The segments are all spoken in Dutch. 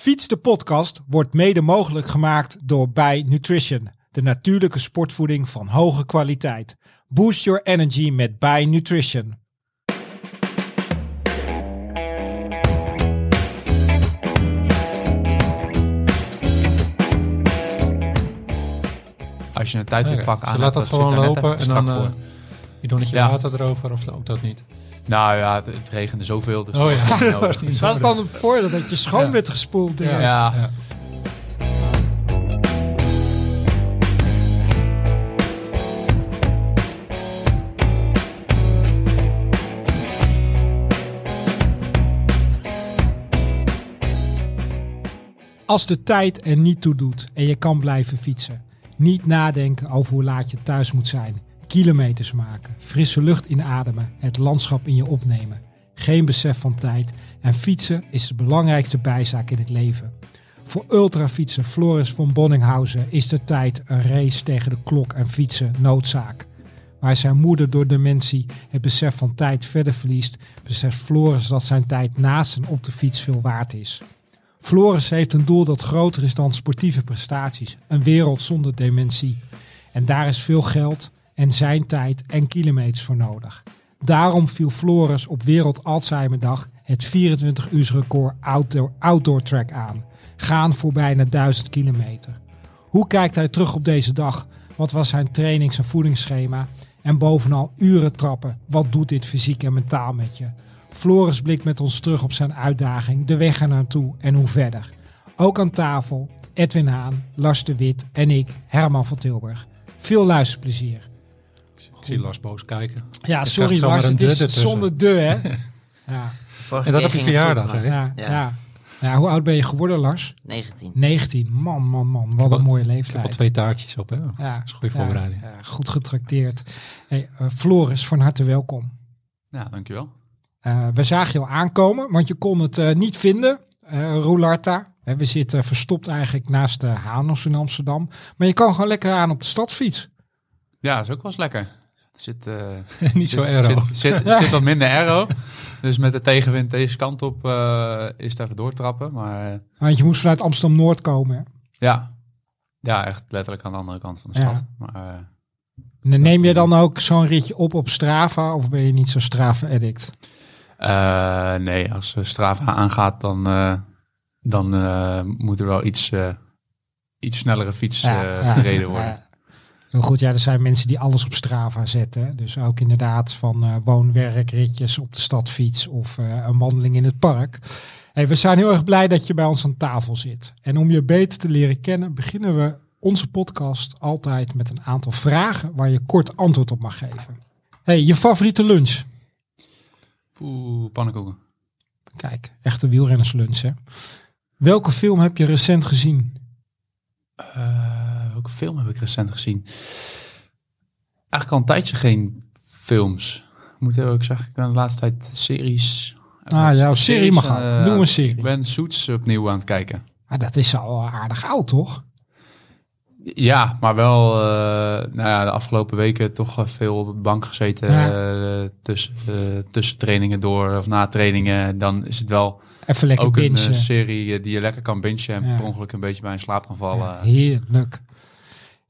Fiets de podcast wordt mede mogelijk gemaakt door Bij Nutrition, de natuurlijke sportvoeding van hoge kwaliteit. Boost your energy met Bij Nutrition. Als je een tijdritpak aan Ze laat dat zit gewoon lopen en dan voor. eh bidonnetje Ja. water erover of ook dat niet. Nou ja, het, het regende zoveel. Dus Oh ja. was niet nodig. Was niet zo. Dat is dan het voordeel dat je schoon Ja. bent gespoeld. Ja. ja. Als de tijd er niet toe doet en je kan blijven fietsen. Niet nadenken over hoe laat je thuis moet zijn. Kilometers maken, frisse lucht inademen, het landschap in je opnemen. Geen besef van tijd en fietsen is de belangrijkste bijzaak in het leven. Voor ultrafietser Floris von Bonninghausen is de tijd een race tegen de klok en fietsen noodzaak. Waar zijn moeder door dementie het besef van tijd verder verliest, beseft Floris dat zijn tijd naast en op de fiets veel waard is. Floris heeft een doel dat groter is dan sportieve prestaties. Een wereld zonder dementie. En daar is veel geld en zijn tijd en kilometers voor nodig. Daarom viel Floris op Wereld Alzheimerdag het 24 uur record outdoor, outdoor track aan. Gaan voor bijna 1000 kilometer. Hoe kijkt hij terug op deze dag? Wat was zijn trainings- en voedingsschema? En bovenal uren trappen. Wat doet dit fysiek en mentaal met je? Floris blikt met ons terug op zijn uitdaging, de weg er naartoe en hoe verder. Ook aan tafel Edwin Haan, Lars de Wit en ik, Herman van Tilburg. Veel luisterplezier. Ik zie Lars boos kijken. Ja, sorry Lars, het is ertussen. zonder de hè. Ja, En dat op je verjaardag, hè? ja, Ja. ja. ja. hoe oud ben je geworden Lars? 19. 19. Man, man, man. Wat heb een mooie Ik heb al leeftijd. twee taartjes op, hè? Dat Ja, is een goede voorbereiding. ja, goed getrakteerd. Hey, eh, Floris, van harte welkom. Ja, dankjewel. Eh, we zagen je al aankomen, want je kon het eh, niet vinden, eh Roularta. Hè, we zitten verstopt eigenlijk naast de Hanos in Amsterdam. Maar je kan gewoon lekker aan op de stadsfiets. Ja, is ook wel eens lekker. Zit, eh, Niet zit- zo aero. Zit, zit, zit wat minder aero. Dus met de tegenwind deze kant op eh, is het even doortrappen. Maar eh, Want je moest vanuit Amsterdam-Noord komen. hè. ja. ja, echt letterlijk aan de andere kant van de Ja. stad. Maar, En neem je dan ook zo'n ritje op op Strava of ben je niet zo Strava-addict? nee, als Strava aangaat, dan, dan moet er wel iets, iets snellere fiets gereden worden. Heel goed, ja, er zijn mensen die alles op Strava zetten. Dus ook inderdaad van eh woon-werkritjes op de stadfiets of eh, een wandeling in het park. Hey, we zijn heel erg blij dat je bij ons aan tafel zit. En om je beter te leren kennen, beginnen we onze podcast altijd met een aantal vragen waar je kort antwoord op mag geven. Hey, je favoriete lunch? Oeh, pannenkoeken. Kijk, echte wielrennerslunch hè. Welke film heb je recent gezien? Eh, welke film heb ik recent gezien? Eigenlijk al een tijdje geen films. Moet heel erg zeggen, ik ben de laatste tijd series. Ah, jouw serie mag ook. Noem een serie. Ik ben Suits opnieuw aan het kijken. Ah, dat is al aardig oud toch? Ja, maar wel eh, nou ja, de afgelopen weken toch veel op de bank gezeten. Ja. eh, tussen, eh, tussen trainingen door of na trainingen. Dan is het wel Even lekker ook een bingen. serie die je lekker kan bingen. En Ja. per ongeluk een beetje bij in slaap kan vallen. Ja, heerlijk.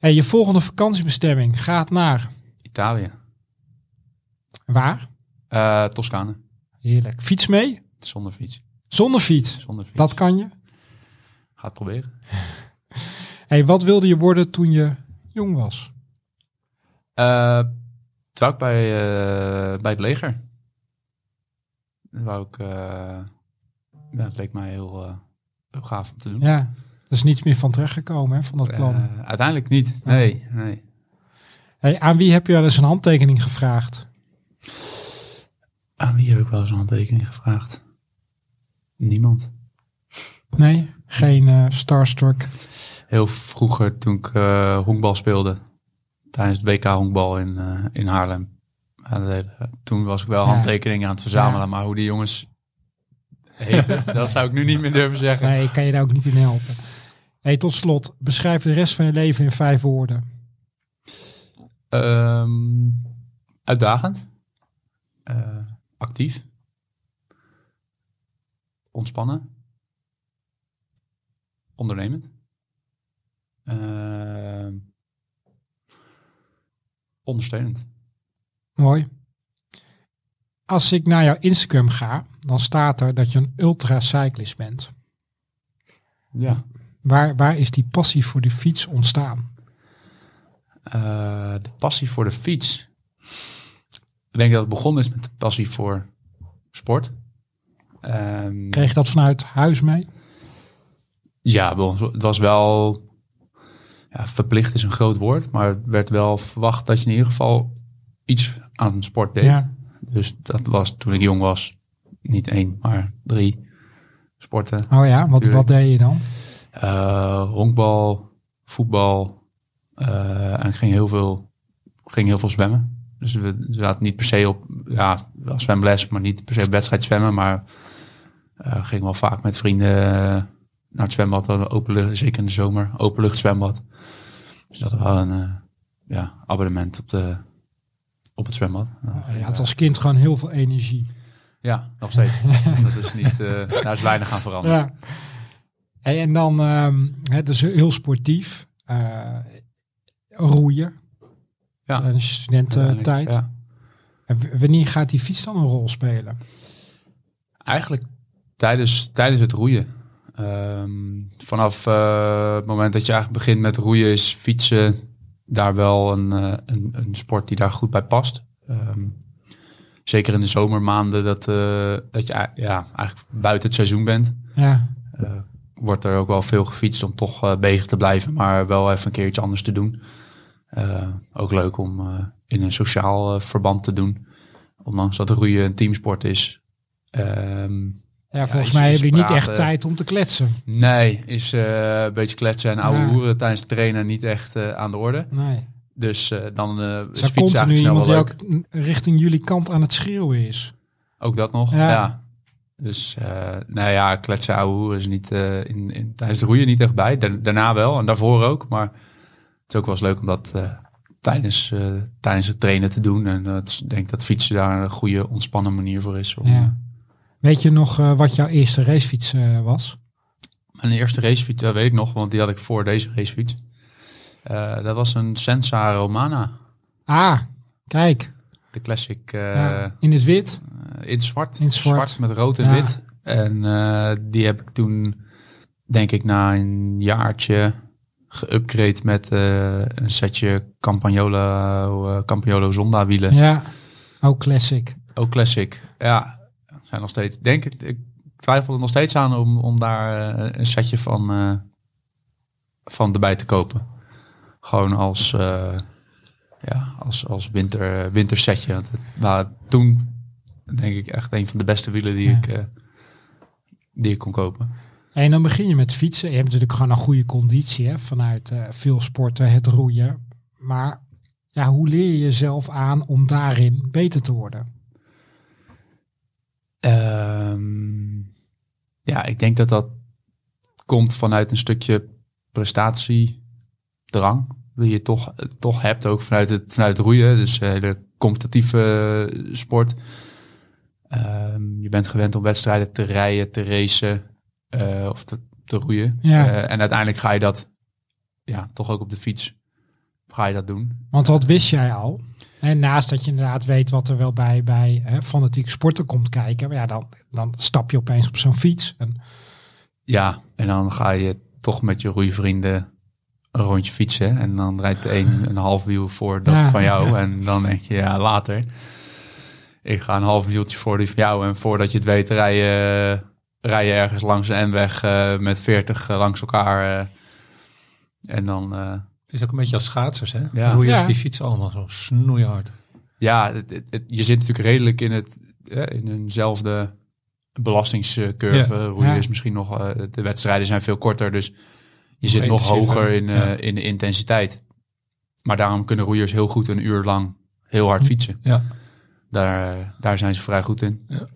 Hey, je volgende vakantiebestemming gaat naar Italië. waar? Eh Toscane. Heerlijk. Fiets mee? Zonder fiets. Zonder fiets. Zonder fiets. Dat kan je. Ga het proberen. Hey, wat wilde je worden toen je jong was? Eh toen bij, eh, bij het leger. Dat wou ik... ja, dat leek mij heel, heel gaaf om te doen. Ja, er is niets meer van terechtgekomen hè, van dat plan. Eh, uiteindelijk niet. Nee, nee. Hey, aan wie heb je wel eens een handtekening gevraagd? Aan wie heb ik wel eens een handtekening gevraagd? Niemand. Nee, geen eh, starstruck. Heel vroeger toen ik eh honkbal speelde. Tijdens het WK honkbal in, in Haarlem. Toen was ik wel Ja. handtekeningen aan het verzamelen. Ja. Maar hoe die jongens heten, dat zou ik nu niet meer durven zeggen. Nee, ik kan je daar ook niet in helpen. Hey, tot slot, beschrijf de rest van je leven in vijf woorden. Ehm, uitdagend. Eh, actief. Ontspannen. ondernemend. Ehm, ondersteunend. Mooi. Als ik naar jouw Instagram ga, dan staat er dat je een ultracyclist bent. Ja. Waar, waar is die passie voor de fiets ontstaan? Eh, de passie voor de fiets. Ik denk dat het begonnen is met de passie voor sport. Ehm, Kreeg je dat vanuit huis mee? Ja, het was wel. Ja, verplicht is een groot woord, maar het werd wel verwacht dat je in ieder geval iets aan sport deed. Ja. Dus dat was toen ik jong was, niet één, maar drie sporten. Oh ja, wat, wat deed je dan? Eh, honkbal, voetbal eh, en ging heel veel, ging heel veel zwemmen. Dus we zaten niet per se op ja, wel zwemles, maar niet per se op wedstrijd zwemmen. Maar eh ging wel vaak met vrienden naar het zwembad, eh, open lucht, zeker in de zomer, openlucht zwembad. Dus dat was wel een ja, abonnement op, de, op het zwembad. Je had als kind gewoon heel veel energie. Ja, nog steeds. dat is niet, daar is weinig aan veranderd. Ja. En, en dan, ehm hè, dus heel sportief. eh, roeien Ja, tijdens je studententijd. Ja. En wanneer gaat die fiets dan een rol spelen? Eigenlijk tijdens, tijdens het roeien. Ehm, vanaf eh, het moment dat je eigenlijk begint met roeien is fietsen daar wel een, eh, een, een sport die daar goed bij past. Ehm, zeker in de zomermaanden dat, eh, dat je ja, eigenlijk buiten het seizoen bent. Ja, wordt er ook wel veel gefietst om toch eh, bezig te blijven, maar wel even een keer iets anders te doen. Eh, ook leuk om eh, in een sociaal verband te doen. Ondanks dat roeien een teamsport is. Ehm, ja volgens mij hebben jullie niet echt tijd om te kletsen. Nee, is een beetje kletsen en ouwe Ja. hoeren tijdens het trainen niet echt aan de orde. Nee. Dus dan eh is fietsen eigenlijk snel iemand wel leuk. richting jullie kant aan het schreeuwen is. Ook dat nog, Ja. ja. Dus eh nou ja, kletsen ouwe is niet eh, in, in, tijdens de roeien niet echt bij. Da- daarna wel en daarvoor ook. Maar het is ook wel eens leuk om dat eh, tijdens, tijdens het trainen te doen. En ik denk dat fietsen daar een goede ontspannen manier voor is. Om, Ja. Weet je nog wat jouw eerste racefiets was? Mijn eerste racefiets, dat weet ik nog, want die had ik voor deze racefiets. Dat was een Sensa Romana. Ah, kijk. De classic eh, ja, in het wit. in zwart. In zwart. met rood en Ja. wit. En eh, die heb ik toen, denk ik, na een jaartje geüpgrade met eh, een setje Campagnolo, eh, Campagnolo Zonda wielen. Ja. Oh, classic. Ook classic. Ja, zijn nog steeds. Denk ik, ik twijfel er nog steeds aan om, om daar eh, een setje van, eh, van erbij te kopen. Gewoon als, eh, ja, als, als winter, wintersetje. Het waren toen, denk ik, echt een van de beste wielen die, Ja. ik, eh, die ik kon kopen. En dan begin je met fietsen. Je hebt natuurlijk gewoon een goede conditie hè, vanuit eh, veel sporten, het roeien. Maar ja, hoe leer je jezelf aan om daarin beter te worden? Ehm, ja, ik denk dat dat komt vanuit een stukje prestatiedrang. Die je toch, toch hebt, ook vanuit het, vanuit het roeien. Dus eh, de competitieve eh, sport. Ehm, je bent gewend om wedstrijden te rijden, te racen eh, of te, te roeien. Ja. En uiteindelijk ga je dat ja, toch ook op de fiets ga je dat doen. Want wat wist jij al? En naast dat je inderdaad weet wat er wel bij, bij hè, fanatieke sporten komt kijken. Maar ja, dan, dan stap je opeens op zo'n fiets. En, Ja, en dan ga je toch met je roeivrienden een rondje fietsen. En dan rijdt de een een half wiel voor dat Ja, van jou. ja. En dan denk je, ja, later. Ik ga een half wieltje voor die van jou. En voordat je het weet, rij je, rij je ergens langs een N-weg eh, met 40 langs elkaar. eh. en dan, eh, Het is ook een beetje als schaatsers, hè? Ja. Roeiers Ja. die fietsen allemaal zo snoeihard. ja, het, het- het- je zit natuurlijk redelijk in, het, eh, in eenzelfde belastingscurve. Ja. Roeien Ja. is misschien nog, eh, de wedstrijden zijn veel korter, dus je zit Nog hoger in, eh, ja. in de intensiteit. Maar daarom kunnen roeiers heel goed een uur lang heel hard fietsen. Ja. Daar, eh, daar zijn ze vrij goed in. Ja.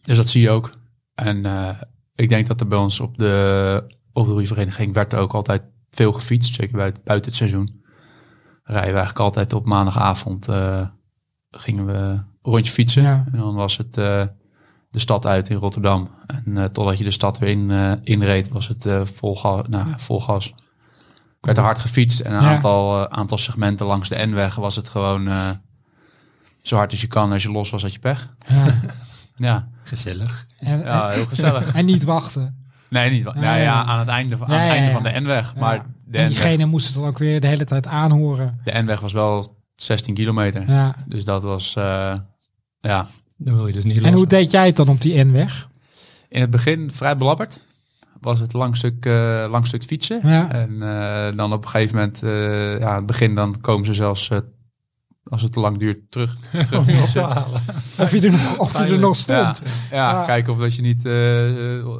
Dus dat zie je ook. En eh, ik denk dat er bij ons op de, op de roeivereniging werd er ook altijd veel gefietst. Zeker buiten, buiten het seizoen. Rijden we eigenlijk altijd op maandagavond gingen we een rondje fietsen. Ja. En dan was het de stad uit in Rotterdam. En eh, totdat je de stad weer in, eh, inreed, was het eh, vol, gas, nou, vol gas. Werd er hard gefietst en een Ja. aantal, aantal segmenten langs de N-weg was het gewoon eh, zo hard als je kan. Als je los was, had je pech. Ja. Ja, Gezellig. En, ja heel gezellig. en niet wachten. Nee, niet. wa- Nee. Ja, ja, aan het einde, van- aan het einde ja. van de N-weg. Ja. Maar de en diegene moest het dan ook weer de hele tijd aanhoren. de N-weg was wel 16 kilometer. Ja. Dus dat was, eh, ja, Dan wil je dus niet En hoe deed jij het dan op die N-weg? in het begin vrij belabberd. Was het lang stuk, eh, lang stuk fietsen. Ja. En eh, dan op een gegeven moment, eh, ja, aan het begin dan komen ze zelfs, als het te lang duurt, terug, terug fietsen. halen. Of je er nog, of je er nog stond? Ja, Ja. kijken of dat je niet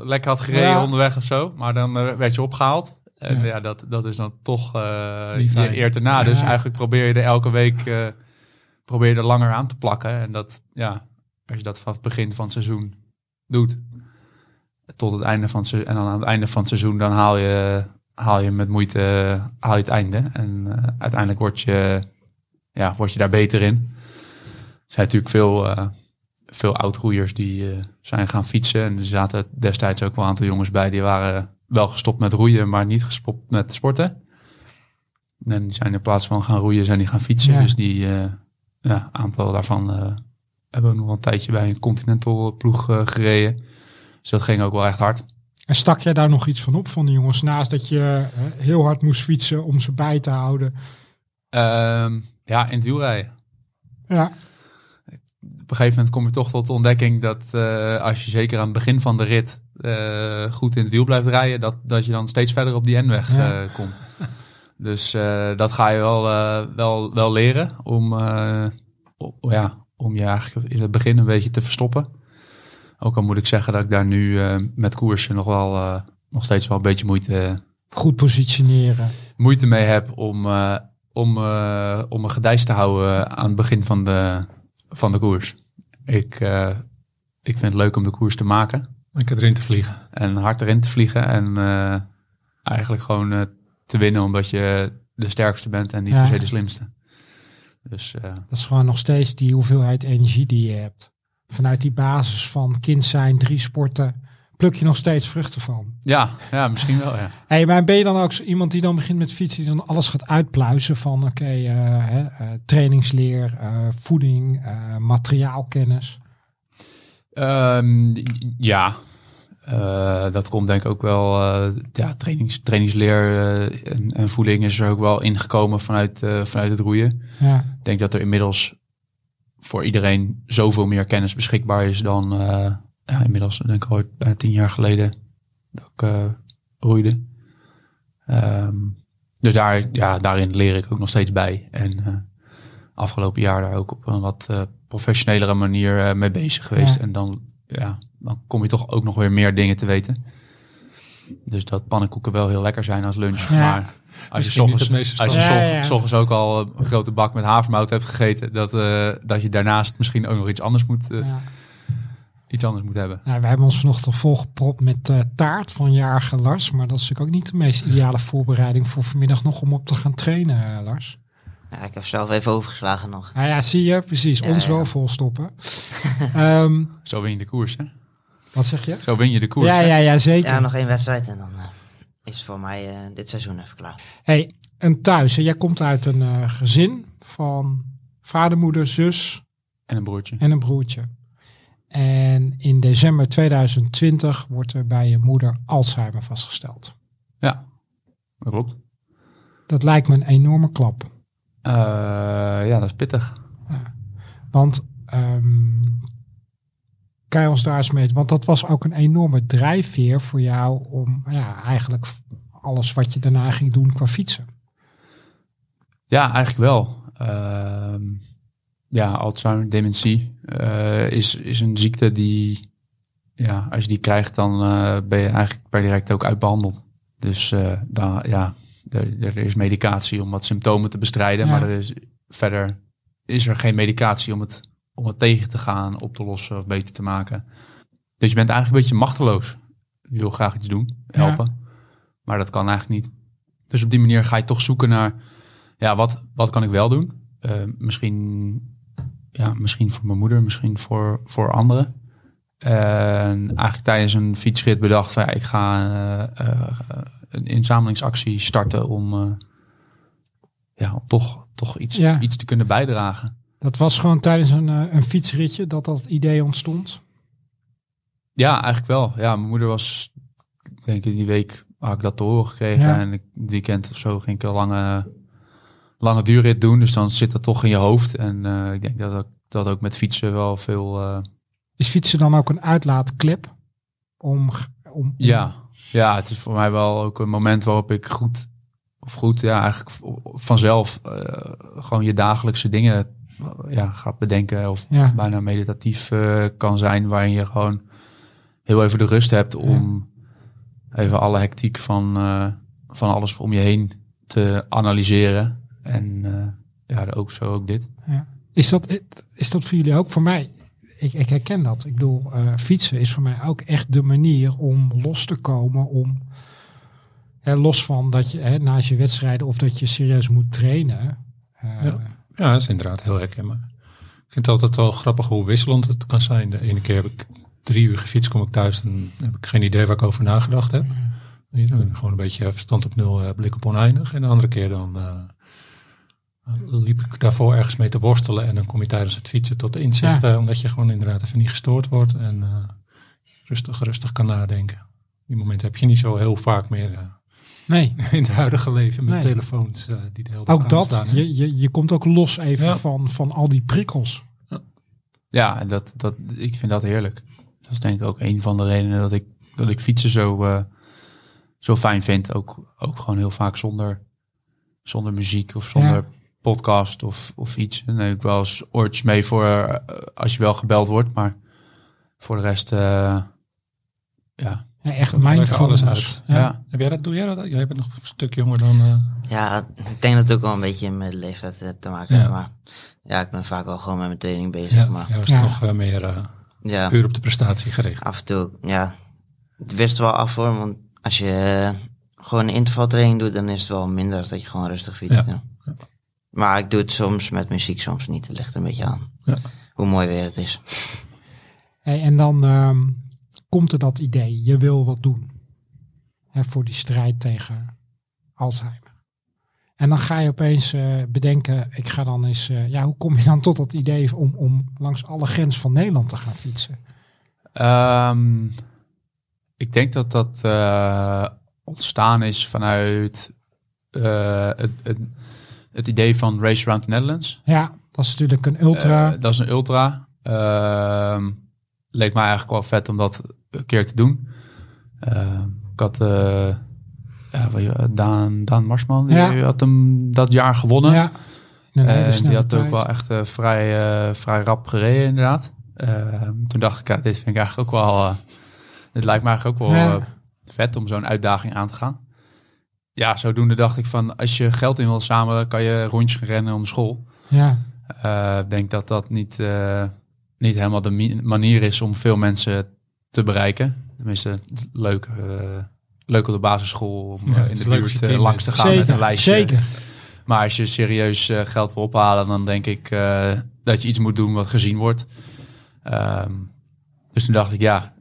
lekker had gereden onderweg of zo. Maar dan werd je opgehaald. En Ja. dat, dat is dan toch je eert erna. Dus eigenlijk probeer je er elke week probeer je er langer aan te plakken. En dat, ja, als je dat vanaf het begin van het seizoen doet, tot het einde van het seizoen. En dan aan het einde van het seizoen, dan haal je, haal je met moeite haal je het einde. En eh, uiteindelijk word je, ja, word je daar beter in. Er zijn natuurlijk veel, eh, veel oud-roeiers die eh, zijn gaan fietsen. En er zaten destijds ook wel een aantal jongens bij die waren wel gestopt met roeien, maar niet gestopt met sporten. En die zijn in plaats van gaan roeien, zijn die gaan fietsen. Ja. Dus die eh, ja, aantal daarvan eh, hebben ook nog een tijdje bij een Continental ploeg eh, gereden. Dus dat ging ook wel echt hard. En stak jij daar nog iets van op van die jongens? Naast dat je eh, heel hard moest fietsen om ze bij te houden. Ehm, ja, in het wielrijden. Ja, op een gegeven moment kom je toch tot de ontdekking dat eh, als je zeker aan het begin van de rit goed in het wiel blijft rijden, dat, dat je dan steeds verder op die N-weg Ja. komt. Dus dat ga je wel, wel, wel leren om, ja, om je eigenlijk in het begin een beetje te verstoppen. Ook al moet ik zeggen dat ik daar nu eh, met koersen nog wel eh, nog steeds wel een beetje moeite, goed positioneren. moeite mee heb om, eh, om, eh, om me gedijst te houden aan het begin van de, van de koers. Ik, eh, ik vind het leuk om de koers te maken Lekker erin te vliegen. en hard erin te vliegen. En eh, eigenlijk gewoon eh, te winnen omdat je de sterkste bent en niet Ja. per se de slimste. Dus eh, Dat is gewoon nog steeds die hoeveelheid energie die je hebt. Vanuit die basis van kind zijn, drie sporten, pluk je nog steeds vruchten van. ja, ja, misschien wel. Ja. Hey, maar ben je dan ook iemand die dan begint met fietsen, die dan alles gaat uitpluizen van oké, eh, eh, trainingsleer, voeding, materiaalkennis? Ehm, ja, Eh, dat komt denk ik ook wel. eh, ja, trainings, trainingsleer eh, en, en voeding is er ook wel ingekomen vanuit, eh, vanuit het roeien. Ja, Ik denk dat er inmiddels voor iedereen zoveel meer kennis beschikbaar is dan eh, ja, inmiddels, denk ik ooit bijna tien jaar geleden dat ik eh, roeide. Ehm, dus daar, ja, daarin leer ik ook nog steeds bij. En eh, afgelopen jaar daar ook op een wat professionelere manier eh, mee bezig geweest. Ja. En dan, ja, dan kom je toch ook nog weer meer dingen te weten. Dus dat pannenkoeken wel heel lekker zijn als lunch. Ja. Maar als je, Misschien niet ochtends, het meest als je Ja, ook al een grote bak met havermout hebt gegeten, dat, eh, dat je daarnaast misschien ook nog iets anders moet, eh, ja. iets anders moet hebben. Nou, we hebben ons vanochtend volgepropt met eh, taart van jarige Lars. Maar dat is natuurlijk ook niet de meest ideale voorbereiding voor vanmiddag nog om op te gaan trainen, Lars. Ja, ik heb zelf even overgeslagen nog. Nou ja, zie je, precies. Ja, ons ja. wel volstoppen. Ehm, Zo win je de koers, hè? Wat zeg je? Zo win je de koers. Ja, hè? ja, ja, zeker. Ja, nog één wedstrijd en dan eh, is het voor mij eh, dit seizoen even klaar. Hey, en thuis, hè, jij komt uit een eh, gezin van vader, moeder, zus En een broertje. en een broertje. En in december 2020 wordt er bij je moeder Alzheimer vastgesteld. Ja, dat klopt. Dat lijkt me een enorme klap. Eh, ja, dat is pittig. Want ehm, daar eens mee... Want dat was ook een enorme drijfveer voor jou om ja, eigenlijk alles wat je daarna ging doen qua fietsen. Ja, eigenlijk wel. Ehm, ja, Alzheimer, dementie eh, is, is een ziekte die, ja, als je die krijgt, dan eh, ben je eigenlijk per direct ook uitbehandeld. Dus eh, dan, ja, er, er is medicatie om wat symptomen te bestrijden, Ja. maar er is, verder is er geen medicatie om het, om het tegen te gaan, op te lossen of beter te maken. Dus je bent eigenlijk een beetje machteloos. Je wil graag iets doen, helpen, maar dat kan eigenlijk niet. Dus op die manier ga je toch zoeken naar ja, wat, wat kan ik wel doen? Eh, misschien, ja, misschien voor mijn moeder, misschien voor, voor anderen. En eigenlijk tijdens een fietsrit bedacht van ja, ik ga eh, eh, een inzamelingsactie starten om, ja, om toch, toch iets, Ja. iets te kunnen bijdragen. Dat was gewoon tijdens een, eh, een fietsritje dat dat idee ontstond. Ja, eigenlijk wel. Ja, mijn moeder was, denk ik, die week had ik dat te horen gekregen. Ja. En ik, het weekend of zo ging ik een lange, lange duurrit doen. Dus dan zit dat toch in je hoofd. En eh, ik denk dat dat, dat ook met fietsen wel veel... eh, Is fietsen dan ook een uitlaatklep? Om, om, ja, ja, het is voor mij wel ook een moment waarop ik goed, of goed, ja, eigenlijk vanzelf gewoon je dagelijkse dingen ja, gaat bedenken. Of, Ja. of bijna meditatief eh, kan zijn, waarin je gewoon heel even de rust hebt om even alle hectiek van, eh, van alles om je heen te analyseren. En eh, ja, ook zo ook dit. Is dat, is dat voor jullie ook? Voor mij, ik, ik herken dat. Ik bedoel, eh, fietsen is voor mij ook echt de manier om los te komen. Om, hè, los van dat je hè, naast je wedstrijden of dat je serieus moet trainen. eh, Ja. Ja, dat is inderdaad heel herkenbaar. Ik vind het altijd wel grappig hoe wisselend het kan zijn. De ene keer heb ik drie uur gefietst, kom ik thuis en heb ik geen idee waar ik over nagedacht heb. Dan gewoon een beetje verstand op nul, eh, blik op oneindig. En de andere keer dan eh, liep ik daarvoor ergens mee te worstelen. En dan kom je tijdens het fietsen tot de inzichten, omdat je gewoon inderdaad even niet gestoord wordt. En eh, rustig, rustig kan nadenken. Die momenten heb je niet zo heel vaak meer eh, nee, in het huidige leven met Nee. telefoons eh, die de hele dag ook dat. aanstaan, hè. Je, je, je komt ook los even Ja. van, van al die prikkels. Ja, en dat, dat, ik vind dat heerlijk. Dat is denk ik ook een van de redenen dat ik, dat ik fietsen zo, eh, zo fijn vind. Ook, ook gewoon heel vaak zonder, zonder muziek of zonder Ja. podcast of, of iets. En ik wel eens oortjes mee voor eh, als je wel gebeld wordt. Maar voor de rest, eh, ja. Ja, echt mindfulness. alles uit. Ja. Ja. Heb jij dat? Doe jij dat? Jij bent nog een stuk jonger dan. eh, Ja, ik denk dat het ook wel een beetje met de leeftijd eh, te maken Ja. heeft. Maar ja, ik ben vaak wel gewoon met mijn training bezig. ja, Maar jij was Ja. toch eh, meer eh, ja, puur op de prestatie gericht. af en toe, ja, het wist wel af hoor. Want als je gewoon een intervaltraining doet, dan is het wel minder dan dat je gewoon rustig fietst. Ja. Ja. Maar ik doe het soms met muziek, soms niet. Het ligt een beetje aan. Ja. Hoe mooi weer het is. Hey, en dan ehm, komt er dat idee. Je wil wat doen. Hè, voor die strijd tegen Alzheimer. En dan ga je opeens eh, bedenken, ik ga dan eens, eh, ja, hoe kom je dan tot dat idee om, om langs alle grenzen van Nederland te gaan fietsen? Ehm, ik denk dat dat eh, ontstaan is vanuit het, het, het idee van Race Around the Netherlands. Ja, dat is natuurlijk een ultra. Dat is een ultra. Ehm, leek mij eigenlijk wel vet om dat een keer te doen. Ehm, ik had eh, Daan, Daan Marsman, die Ja. had hem dat jaar gewonnen. ja, En die had ook wel echt eh, vrij, eh, vrij rap gereden, inderdaad. Ehm, toen dacht ik, ja, dit vind ik eigenlijk ook wel... eh, dit lijkt me eigenlijk ook wel Ja. eh, vet om zo'n uitdaging aan te gaan. Ja, zodoende dacht ik van, als je geld in wil samen, kan je rondjes gaan rennen om school. Ja, Eh, Ik denk dat dat niet, eh, niet helemaal de manier is om veel mensen te bereiken. Tenminste, leuk, eh, leuk op de basisschool om Ja, eh, in de buurt eh, langs te gaan met een lijstje. zeker. Maar als je serieus geld wil ophalen, dan denk ik dat je iets moet doen wat gezien wordt. Ehm, dus toen dacht ik, ja,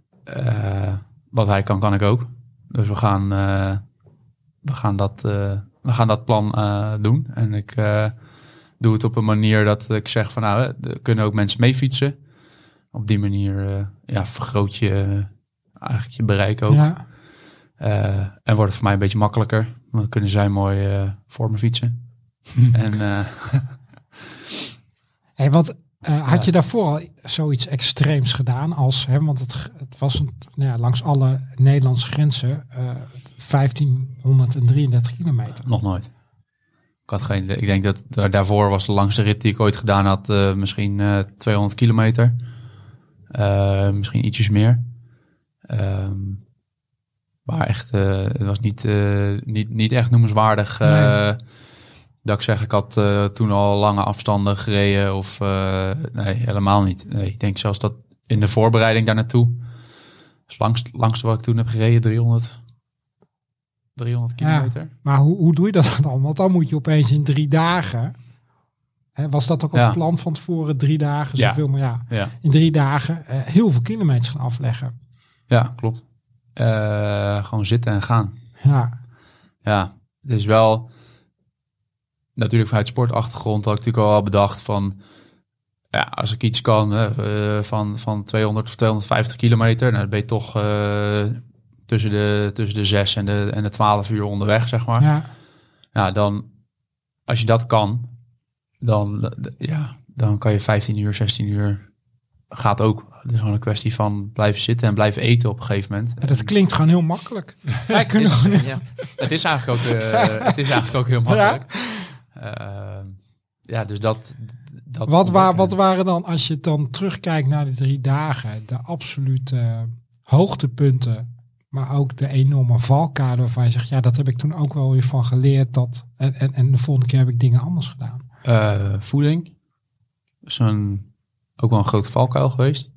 wat hij kan, kan ik ook. Dus we gaan, we gaan, dat, we gaan dat plan doen. En ik doe het op een manier dat ik zeg van, nou, er kunnen ook mensen mee fietsen. Op die manier eh, ja, vergroot je eh, eigenlijk je bereik ook. Ja. Eh, en wordt het voor mij een beetje makkelijker. Want dan kunnen zij mooi voor me fietsen. en Hey, want had je daarvoor al zoiets extreems gedaan als, hè, want het, het was een, nou ja, langs alle Nederlandse grenzen eh 1533 kilometer. nog nooit. Ik had geen. Ik denk dat daar- daarvoor was de langste rit die ik ooit gedaan had eh, misschien eh 200 kilometer. Eh, misschien ietsjes meer. Ehm, maar echt, eh, het was niet, eh, niet, niet echt noemenswaardig. Nee. Dat ik zeg, ik had toen al lange afstanden gereden. Of nee, helemaal niet. Nee, ik denk zelfs dat in de voorbereiding daar naartoe. Het langst, langste wat ik toen heb gereden, 300, 300 Ja. kilometer. Maar hoe, hoe doe je dat dan? Want dan moet je opeens in drie dagen Was dat ook Ja. het plan van tevoren? Drie dagen, Ja. zoveel, maar ja. Ja, In drie dagen eh, heel veel kilometers gaan afleggen. ja klopt. Eh, gewoon zitten en gaan. Ja, Ja, het is wel... Natuurlijk vanuit sportachtergrond had ik natuurlijk al bedacht van... Ja, als ik iets kan hè, eh, van, van 200 of 250 kilometer... Nou, dan ben je toch tussen, de, tussen de 6 en de, en de 12 uur onderweg, zeg maar. ja. Ja, dan... Als je dat kan, dan, ja, dan kan je 15 uur, 16 uur... Gaat ook. Het is gewoon een kwestie van blijven zitten en blijven eten op een gegeven moment. Ja, dat klinkt gewoon heel makkelijk. Wij kunnen Is- gewoon- Ja. Het is eigenlijk ook, eh, het is eigenlijk ook heel makkelijk. Ja, ja dus dat. dat Wat, wa ontdekken. wat waren dan, als je dan terugkijkt naar die drie dagen, de absolute eh, hoogtepunten, maar ook de enorme valkuilen waarvan je zegt, ja, dat heb ik toen ook wel weer van geleerd. Dat, en, en, en de volgende keer heb ik dingen anders gedaan. Eh, voeding. is een, ook wel een grote valkuil geweest,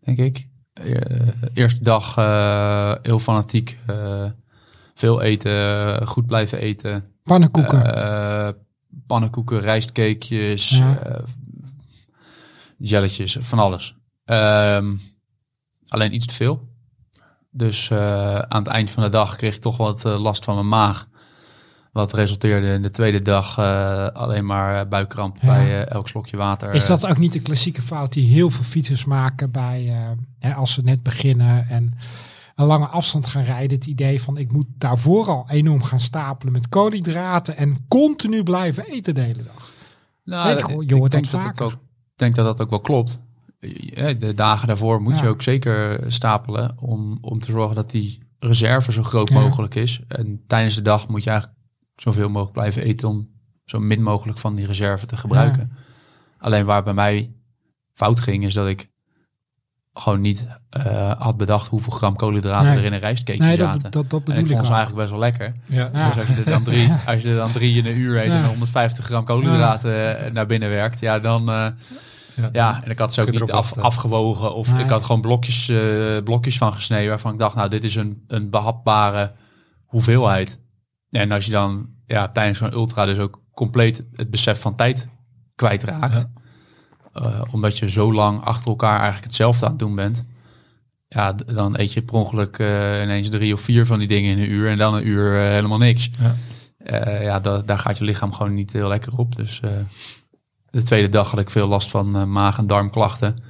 denk ik. Eh, eerste dag eh, heel fanatiek. eh, veel eten, goed blijven eten. Pannenkoeken. Eh, pannenkoeken, rijstcakejes, Ja. jelletjes, van alles. Ehm, alleen iets te veel. Dus eh, aan het eind van de dag kreeg ik toch wat last van mijn maag. Wat resulteerde in de tweede dag eh, alleen maar buikkramp Ja. bij eh, elk slokje water. Is dat ook niet de klassieke fout die heel veel fietsers maken bij, eh, hè, als ze net beginnen en een lange afstand gaan rijden? Het idee van ik moet daarvoor al enorm gaan stapelen met koolhydraten en continu blijven eten de hele dag. Nou, Ik hoor- je hoort denk dat dat ook, ik denk dat dat ook wel klopt. Eh, De dagen daarvoor moet je ook zeker stapelen om, om te zorgen dat die reserve zo groot Ja. mogelijk is. En tijdens de dag moet je eigenlijk zoveel mogelijk blijven eten om zo min mogelijk van die reserve te gebruiken. Alleen waar bij mij fout ging, is dat ik gewoon niet eh, had bedacht hoeveel gram koolhydraten Nee. er in een rijstcake Nee, zaten. dat, dat, dat en ik vond ik ze eigenlijk best wel lekker. Ja. Ja. Dus als je er dan drie, als je er dan drie in een uur eet Ja. en 150 gram koolhydraten eh, naar binnen werkt, ja, dan eh, ja, en ik had ze ook niet af, afgewogen of Nee. ik had gewoon blokjes, blokjes van gesneden waarvan ik dacht, nou, dit is een, een behapbare hoeveelheid. En als je dan ja, tijdens zo'n ultra dus ook compleet het besef van tijd kwijtraakt, eh, omdat je zo lang achter elkaar eigenlijk hetzelfde aan het doen bent, ja, dan eet je per ongeluk eh, ineens drie of vier van die dingen in een uur en dan een uur eh, helemaal niks. Ja. Ja, da- daar gaat je lichaam gewoon niet heel lekker op. Dus de tweede dag had ik veel last van maag- en darmklachten.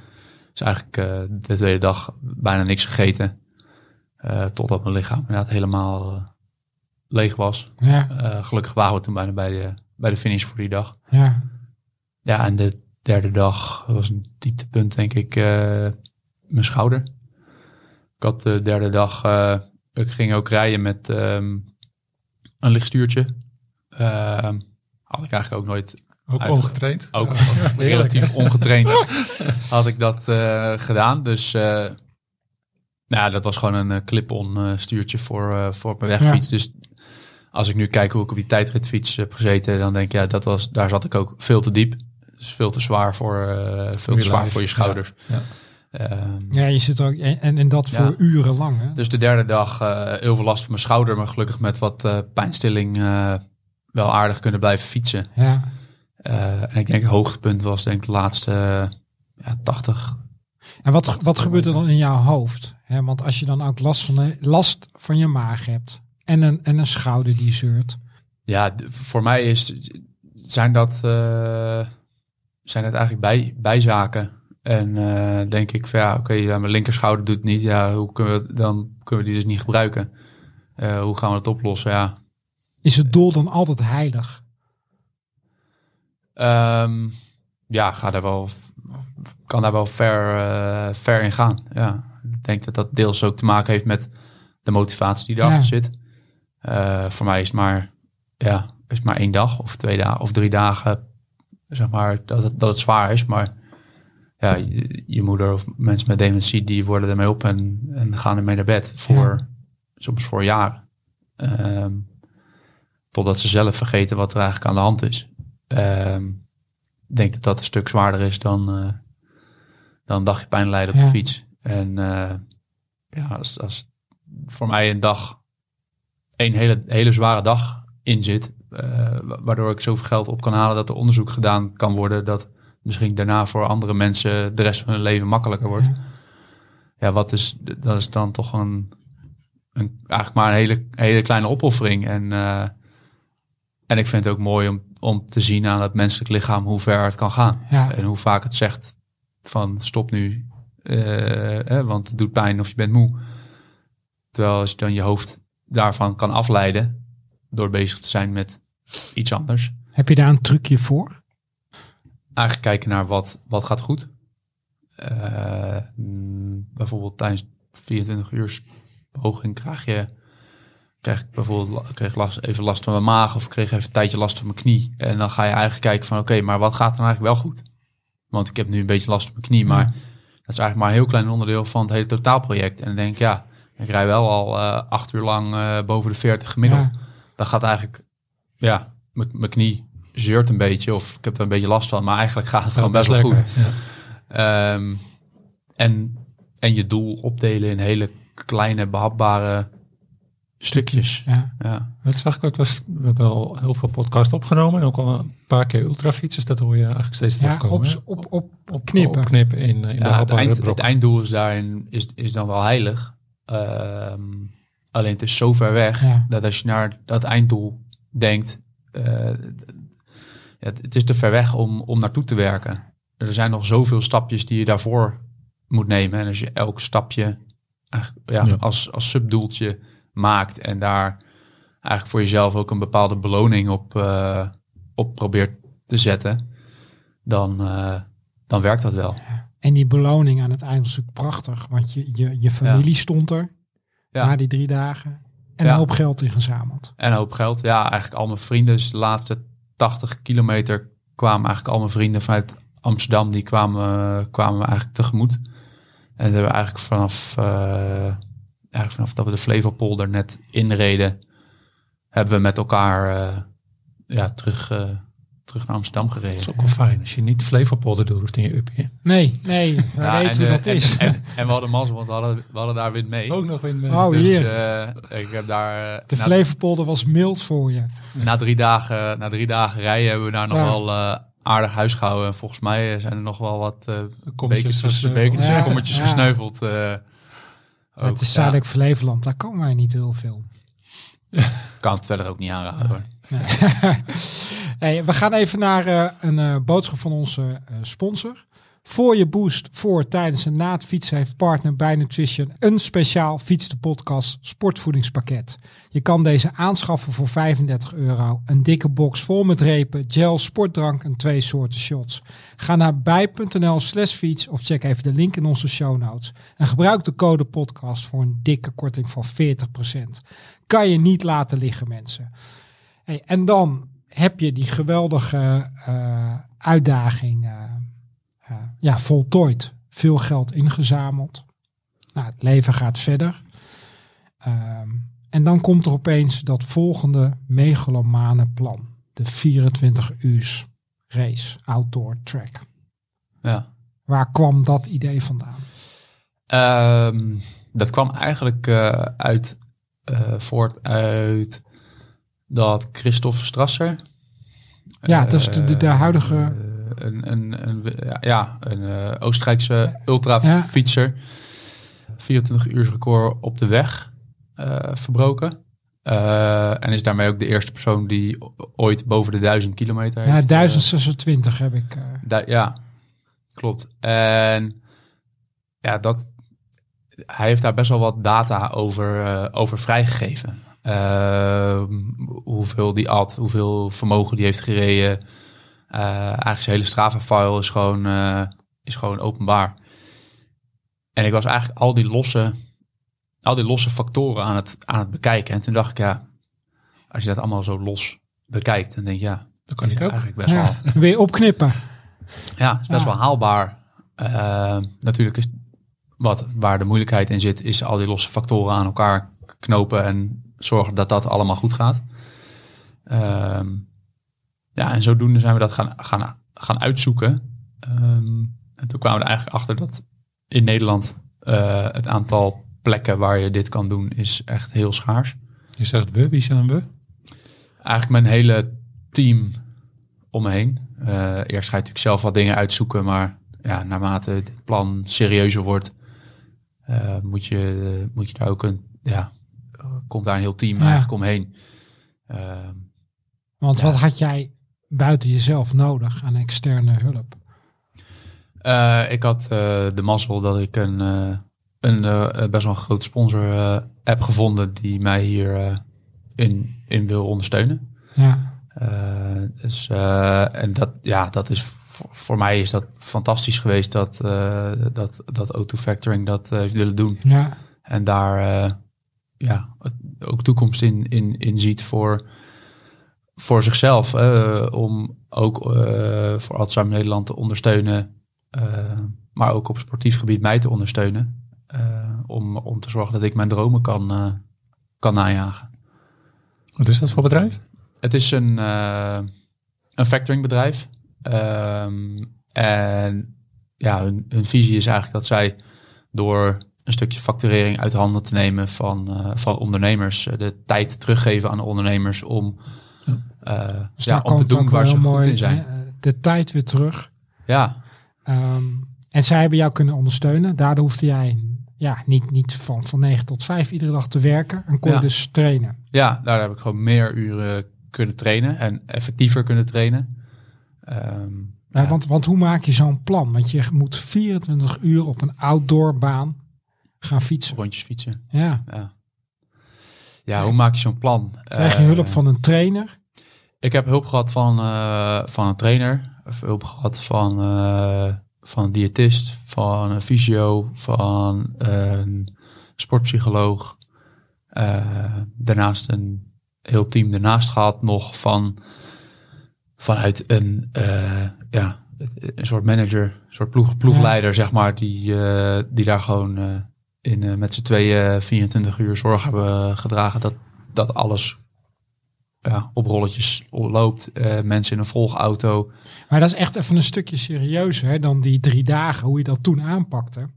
Dus eigenlijk de tweede dag bijna niks gegeten. Totdat mijn lichaam inderdaad helemaal leeg was. Ja, Eh, gelukkig waren we toen bijna bij de, bij de finish voor die dag. ja. Ja, en de derde dag was een dieptepunt, denk ik, eh, mijn schouder. Ik had de derde dag, eh, ik ging ook rijden met ehm, een lichtstuurtje. Ehm, had ik eigenlijk ook nooit, Ook Uit- ongetraind. ook Ja. relatief ongetraind, had ik dat eh, gedaan. Dus eh, nou, dat was gewoon een clip-on eh, stuurtje voor, eh, voor mijn wegfiets. Dus als ik nu kijk hoe ik op die tijdritfiets heb gezeten, dan denk ik, ja, dat was, daar zat ik ook veel te diep. Dus veel te zwaar voor, eh, veel te je zwaar voor je schouders. Ja. Ehm, ja, je zit ook en, en, dat Ja. voor uren lang. Hè? dus de derde dag eh, heel veel last van mijn schouder, maar gelukkig met wat eh, pijnstilling eh, wel aardig kunnen blijven fietsen. Ja. Eh, en ik denk het hoogtepunt was denk ik de laatste eh, ja, 80. En wat, wat gebeurt er dan in jouw hoofd? Hè, want als je dan ook last van, de- last van je maag hebt en een, en een schouder die zeurt. Ja, voor mij is, zijn dat, eh, zijn het eigenlijk bij, bijzaken. En eh, denk ik van ja, oké, ja, mijn linkerschouder doet het niet. Ja, hoe kunnen we, dan kunnen we die dus niet gebruiken. Eh, hoe gaan we dat oplossen? Ja, Is het doel dan altijd heilig? Ehm, ja, ga daar wel, kan daar wel ver, ver in gaan. Ja, ik denk dat dat deels ook te maken heeft met de motivatie die erachter Ja. zit. Eh, voor mij is het maar, ja, is maar één dag of twee dagen of drie dagen, zeg maar, dat het, dat het zwaar is. Maar ja, je, je moeder of mensen met dementie, die worden ermee op en, en gaan ermee naar bed voor, soms voor jaren. Ehm, totdat ze zelf vergeten wat er eigenlijk aan de hand is. Ehm, ik denk dat dat een stuk zwaarder is dan, eh, dan een dagje pijn lijden op Ja. de fiets. En eh, ja, als, als voor mij een dag, een hele, hele zware dag in zit, eh, wa- waardoor ik zoveel geld op kan halen dat er onderzoek gedaan kan worden dat misschien daarna voor andere mensen de rest van hun leven makkelijker wordt. Ja. Ja, wat is, dat is dan toch een, een eigenlijk maar een hele, hele kleine opoffering. En, eh, en ik vind het ook mooi om, om te zien aan het menselijk lichaam hoe ver het kan gaan. Ja. En hoe vaak het zegt van stop nu, eh, want het doet pijn of je bent moe. Terwijl als je dan je hoofd daarvan kan afleiden door bezig te zijn met iets anders. Heb je daar een trucje voor? Eigenlijk kijken naar wat, wat gaat goed. Eh, bijvoorbeeld tijdens 24 uur poging krijg je krijg ik bijvoorbeeld kreeg last, even last van mijn maag of kreeg even een tijdje last van mijn knie. En dan ga je eigenlijk kijken van oké, maar wat gaat er nou eigenlijk wel goed? Want ik heb nu een beetje last van mijn knie, maar dat is eigenlijk maar een heel klein onderdeel van het hele totaalproject. En dan denk ik, ja, ik rij wel al eh, acht uur lang eh, boven de 40 gemiddeld. Ja. Dan gaat eigenlijk, ja, mijn mijn knie zeurt een beetje of ik heb er een beetje last van, maar eigenlijk gaat het gewoon best wel goed. Ja. Ehm, en, en je doel opdelen in hele kleine, behapbare stukjes. Ja. Ja, Dat zag ik ook. Het was, we hebben al heel veel podcast opgenomen. En ook al een paar keer ultrafietsers. Dat hoor je eigenlijk steeds Ja, terugkomen. op, hè? op, op, op knippen. Opknippen in, in de ja het, hapbare eind, het brokken. einddoel is daarin is, is dan wel heilig. Ehm, alleen het is zo ver weg Ja. dat als je naar dat einddoel denkt, eh, het, het is te ver weg om, om naartoe te werken. Er zijn nog zoveel stapjes die je daarvoor moet nemen. En als je elk stapje Ja. Als, als subdoeltje maakt en daar eigenlijk voor jezelf ook een bepaalde beloning op, eh, op probeert te zetten, dan, eh, dan werkt dat wel. En die beloning aan het eind was natuurlijk prachtig. Want je, je, je familie stond er Ja. na die drie dagen. En Ja. een hoop geld ingezameld. En een hoop geld. Ja, eigenlijk al mijn vrienden. Dus de laatste 80 kilometer kwamen eigenlijk al mijn vrienden vanuit Amsterdam. Die kwamen, kwamen me eigenlijk tegemoet. En dat hebben we eigenlijk vanaf, eh, eigenlijk vanaf dat we de Flevopolder net inreden, hebben we met elkaar eh, ja, terug, eh, terug naar Amsterdam gereden. Dat is ook wel fijn. Als je niet Flevopolder door hoeft in je uppie. Nee, nee. We Ja, weten en, hoe eh, dat is. En, en, en we hadden mazzel, want we hadden, we hadden daar wind mee. Ook nog in Oh, dus hier. eh, ik heb daar eh, de na- Flevopolder was mild voor je. Na drie dagen, na drie dagen rijden hebben we daar nog Ja. wel aardig huis gehouden. En volgens mij zijn er nog wel wat eh Kommetjes bekertjes, gesneuveld. bekertjes Ja, en kommetjes ja. gesneuveld. eh, ook. het is Ja, zuidelijk Flevoland. Daar komen wij niet heel veel. kan het verder ook niet aanraden hoor. Nee. we gaan even naar eh, een eh, boodschap van onze eh, sponsor. Voor je boost voor, tijdens en na het fietsen heeft partner bij Nutrition een speciaal Fiets de Podcast sportvoedingspakket. Je kan deze aanschaffen voor 35 euro. Een dikke box vol met repen, gel, sportdrank en twee soorten shots. Ga naar bij.nl slash fiets of check even de link in onze show notes. En gebruik de code podcast voor een dikke korting van 40%. Kan je niet laten liggen mensen. En dan heb je die geweldige eh, uitdaging eh, eh, ja, voltooid. Veel geld ingezameld. Nou, het leven gaat verder. Ehm, en dan komt er opeens dat volgende megalomane plan. De 24 uur race, outdoor track. Ja. Waar kwam dat idee vandaan? Ehm, dat kwam eigenlijk uit, voort uit dat Christophe Strasser. Ja, dat is de, de, de huidige... eh, een, een, een, ja, een eh, Oostenrijkse ultrafietser. 24 uur record op de weg eh, verbroken. Eh, en is daarmee ook de eerste persoon die ooit boven de 1000 kilometer ja, heeft. eh, 1026 heb ik. eh, Da- ja, klopt. En ja, dat, hij heeft daar best wel wat data over, eh, over vrijgegeven. Ehm, hoeveel die at, hoeveel vermogen die heeft gereden. Eh, eigenlijk zijn hele Strava-file is gewoon, eh, is gewoon openbaar. En ik was eigenlijk al die losse, al die losse factoren aan het, aan het bekijken. En toen dacht ik, ja, als je dat allemaal zo los bekijkt, dan denk je, ja, Dat kan ik ook. eigenlijk best wel... weer opknippen. Ja, is best Ja. wel haalbaar. Eh, natuurlijk is wat waar de moeilijkheid in zit, is al die losse factoren aan elkaar knopen en zorgen dat dat allemaal goed gaat. Ehm, ja, en zodoende zijn we dat gaan, gaan, gaan uitzoeken. Ehm, en toen kwamen we er eigenlijk achter dat in Nederland eh, het aantal plekken waar je dit kan doen is echt heel schaars. Je zegt we, wie zijn we? eigenlijk mijn hele team om me heen. Eh, eerst ga je natuurlijk zelf wat dingen uitzoeken, maar ja, naarmate dit plan serieuzer wordt, eh, moet, je, moet je daar ook een, ja, komt daar een heel team Ja. eigenlijk omheen. Ehm, Want Ja. wat had jij buiten jezelf nodig aan externe hulp? Eh, ik had eh, de mazzel dat ik een, eh, een best wel een grote sponsor heb gevonden die mij hier in, in wil ondersteunen. Ja, dus, en dat, ja, dat is voor, voor mij is dat fantastisch geweest dat, dat, dat O2 Factoring dat heeft willen doen. ja, En daar ja, ook toekomst in, in, in ziet voor, voor zichzelf. om ook eh, voor Alzheimer Nederland te ondersteunen. eh, maar ook op sportief gebied mij te ondersteunen. eh, om, om te zorgen dat ik mijn dromen kan, kan najagen. Wat is dat voor bedrijf? Het is een, een factoringbedrijf. Ehm, en ja, hun, hun visie is eigenlijk dat zij door een stukje facturering uit handen te nemen van, eh, van ondernemers, eh, de tijd teruggeven aan de ondernemers om, eh, Dus ja, om te doen waar ze wel goed mooi, in zijn. De tijd weer terug. Ja, Ehm, en zij hebben jou kunnen ondersteunen. Daardoor hoefde jij ja, niet, niet van, van 9 tot 5 iedere dag te werken. En kon je Ja. dus trainen. ja, daar heb ik gewoon meer uren kunnen trainen en effectiever kunnen trainen. Ehm, Ja, ja. want, want hoe maak je zo'n plan? Want je moet 24 uur op een outdoorbaan gaan fietsen. rondjes fietsen. Ja. Ja. ja, hoe maak je zo'n plan? Krijg je Eh, hulp van een trainer? Ik heb hulp gehad van, eh, van een trainer, of hulp gehad van, eh, van een diëtist, van een fysio, van een sportpsycholoog. Eh, daarnaast een heel team ernaast gehad nog van vanuit een, eh, ja, een soort manager, een soort ploeg, ploegleider, zeg maar, die, eh, die daar gewoon eh, in, eh, met z'n tweeën 24 uur zorg hebben gedragen dat, dat alles ja, op rolletjes loopt. Eh, mensen in een volgauto. Maar dat is echt even een stukje serieuzer hè, dan die drie dagen, hoe je dat toen aanpakte.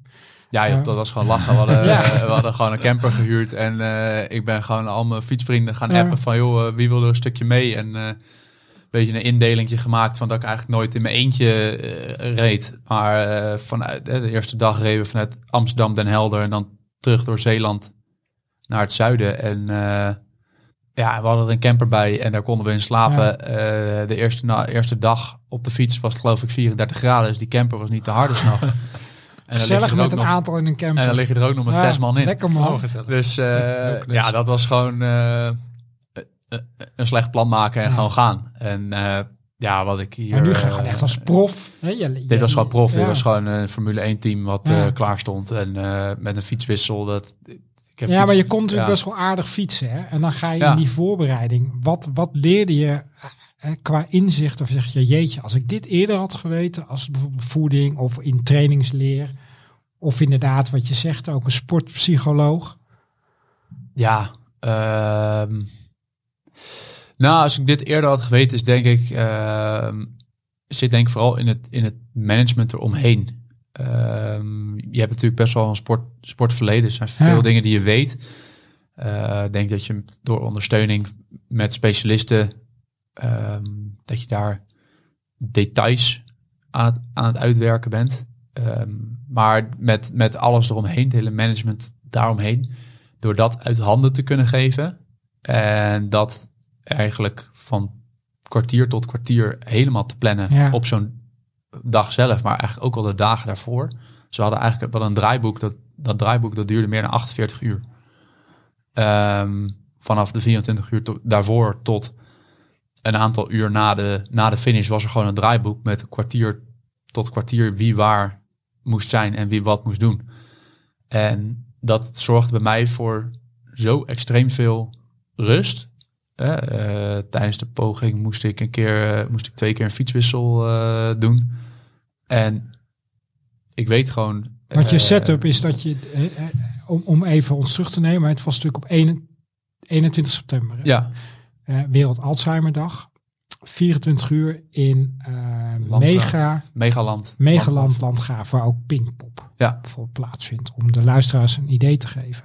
Ja, joh, dat was gewoon lachen. We hadden, Ja. we hadden gewoon een camper gehuurd. En eh, ik ben gewoon al mijn fietsvrienden gaan Ja. appen van... joh, eh, wie wil er een stukje mee? En eh, beetje een indelingje gemaakt van dat ik eigenlijk nooit in mijn eentje eh, reed. Maar eh, vanuit de eerste dag reden we vanuit Amsterdam, Den Helder... en dan terug door Zeeland naar het zuiden. En eh, ja, we hadden er een camper bij en daar konden we in slapen. Eh, de eerste, na, eerste dag op de fiets was het geloof ik 34 graden. Dus die camper was niet te harde s'nachts. En Gezellig er met ook een nog- aantal in een camper. en dan lig je er ook nog met Ja, zes man in. Lekker man. Dus eh, Leuk, leuk. ja, dat was gewoon een slecht plan maken en Ja. gewoon gaan. En eh, ja, wat ik hier... maar nu ga je eh, gewoon echt als prof. Hè, je- je- Dit was gewoon prof. Dit was gewoon een Formule 1 team wat Ja. eh, klaar stond. En eh, met een fietswissel. Dat, ik heb Ja, fiets- maar je kon natuurlijk best wel aardig fietsen. Hè? En dan ga je in die voorbereiding. Wat, wat leerde je eh, qua inzicht? Of zeg je, jeetje, als ik dit eerder had geweten, als bijvoorbeeld voeding of in trainingsleer. Of inderdaad, wat je zegt, ook een sportpsycholoog. Ja, ehm, nou, als ik dit eerder had geweten, is denk ik, ehm, zit denk ik vooral in het, in het management eromheen. Ehm, je hebt natuurlijk best wel een sport, sportverleden. Er zijn veel Ja. dingen die je weet. Eh, Ik denk dat je door ondersteuning met specialisten, ehm, dat je daar details aan het, aan het uitwerken bent. Ehm, maar met, met alles eromheen, het hele management daaromheen, door dat uit handen te kunnen geven en dat eigenlijk van kwartier tot kwartier helemaal te plannen Ja. op zo'n dag zelf, maar eigenlijk ook al de dagen daarvoor. Ze hadden eigenlijk wel een draaiboek, dat, dat draaiboek dat duurde meer dan 48 uur. Ehm, vanaf de 24 uur to- daarvoor tot een aantal uur na de, na de finish was er gewoon een draaiboek met een kwartier tot kwartier wie waar moest zijn en wie wat moest doen. En dat zorgde bij mij voor zo extreem veel rust. Eh, tijdens de poging moest ik een keer, eh, moest ik twee keer een fietswissel eh, doen. En ik weet gewoon. Want je setup is dat je, om, om even ons terug te nemen, het was natuurlijk op 1 21 september. hè? Ja, Eh, Wereld Alzheimer Dag. 24 uur in Landgraaf. Mega, Megaland. Megaland Landgraaf. Landgraaf, waar ook Pinkpop Ja. bijvoorbeeld plaatsvindt. Om de luisteraars een idee te geven.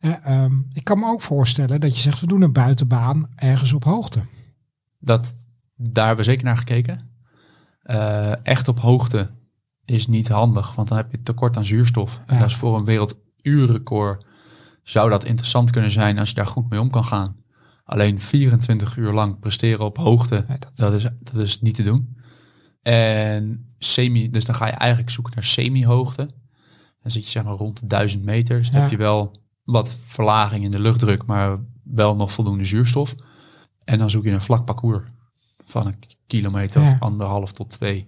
Eh, ehm, ik kan me ook voorstellen dat je zegt, we doen een buitenbaan ergens op hoogte. Dat, daar hebben we zeker naar gekeken. Eh, echt op hoogte is niet handig, want dan heb je tekort aan zuurstof. En dat is voor een werelduurrecord zou dat interessant kunnen zijn als je daar goed mee om kan gaan. Alleen 24 uur lang presteren op hoogte, Nee, dat- dat, is, dat is niet te doen. En semi, dus dan ga je eigenlijk zoeken naar semi-hoogte. Dan zit je zeg maar rond de 1000 meter. Dus dan Ja. heb je wel wat verlaging in de luchtdruk, maar wel nog voldoende zuurstof. En dan zoek je een vlak parcours van een kilometer Ja. of anderhalf tot twee.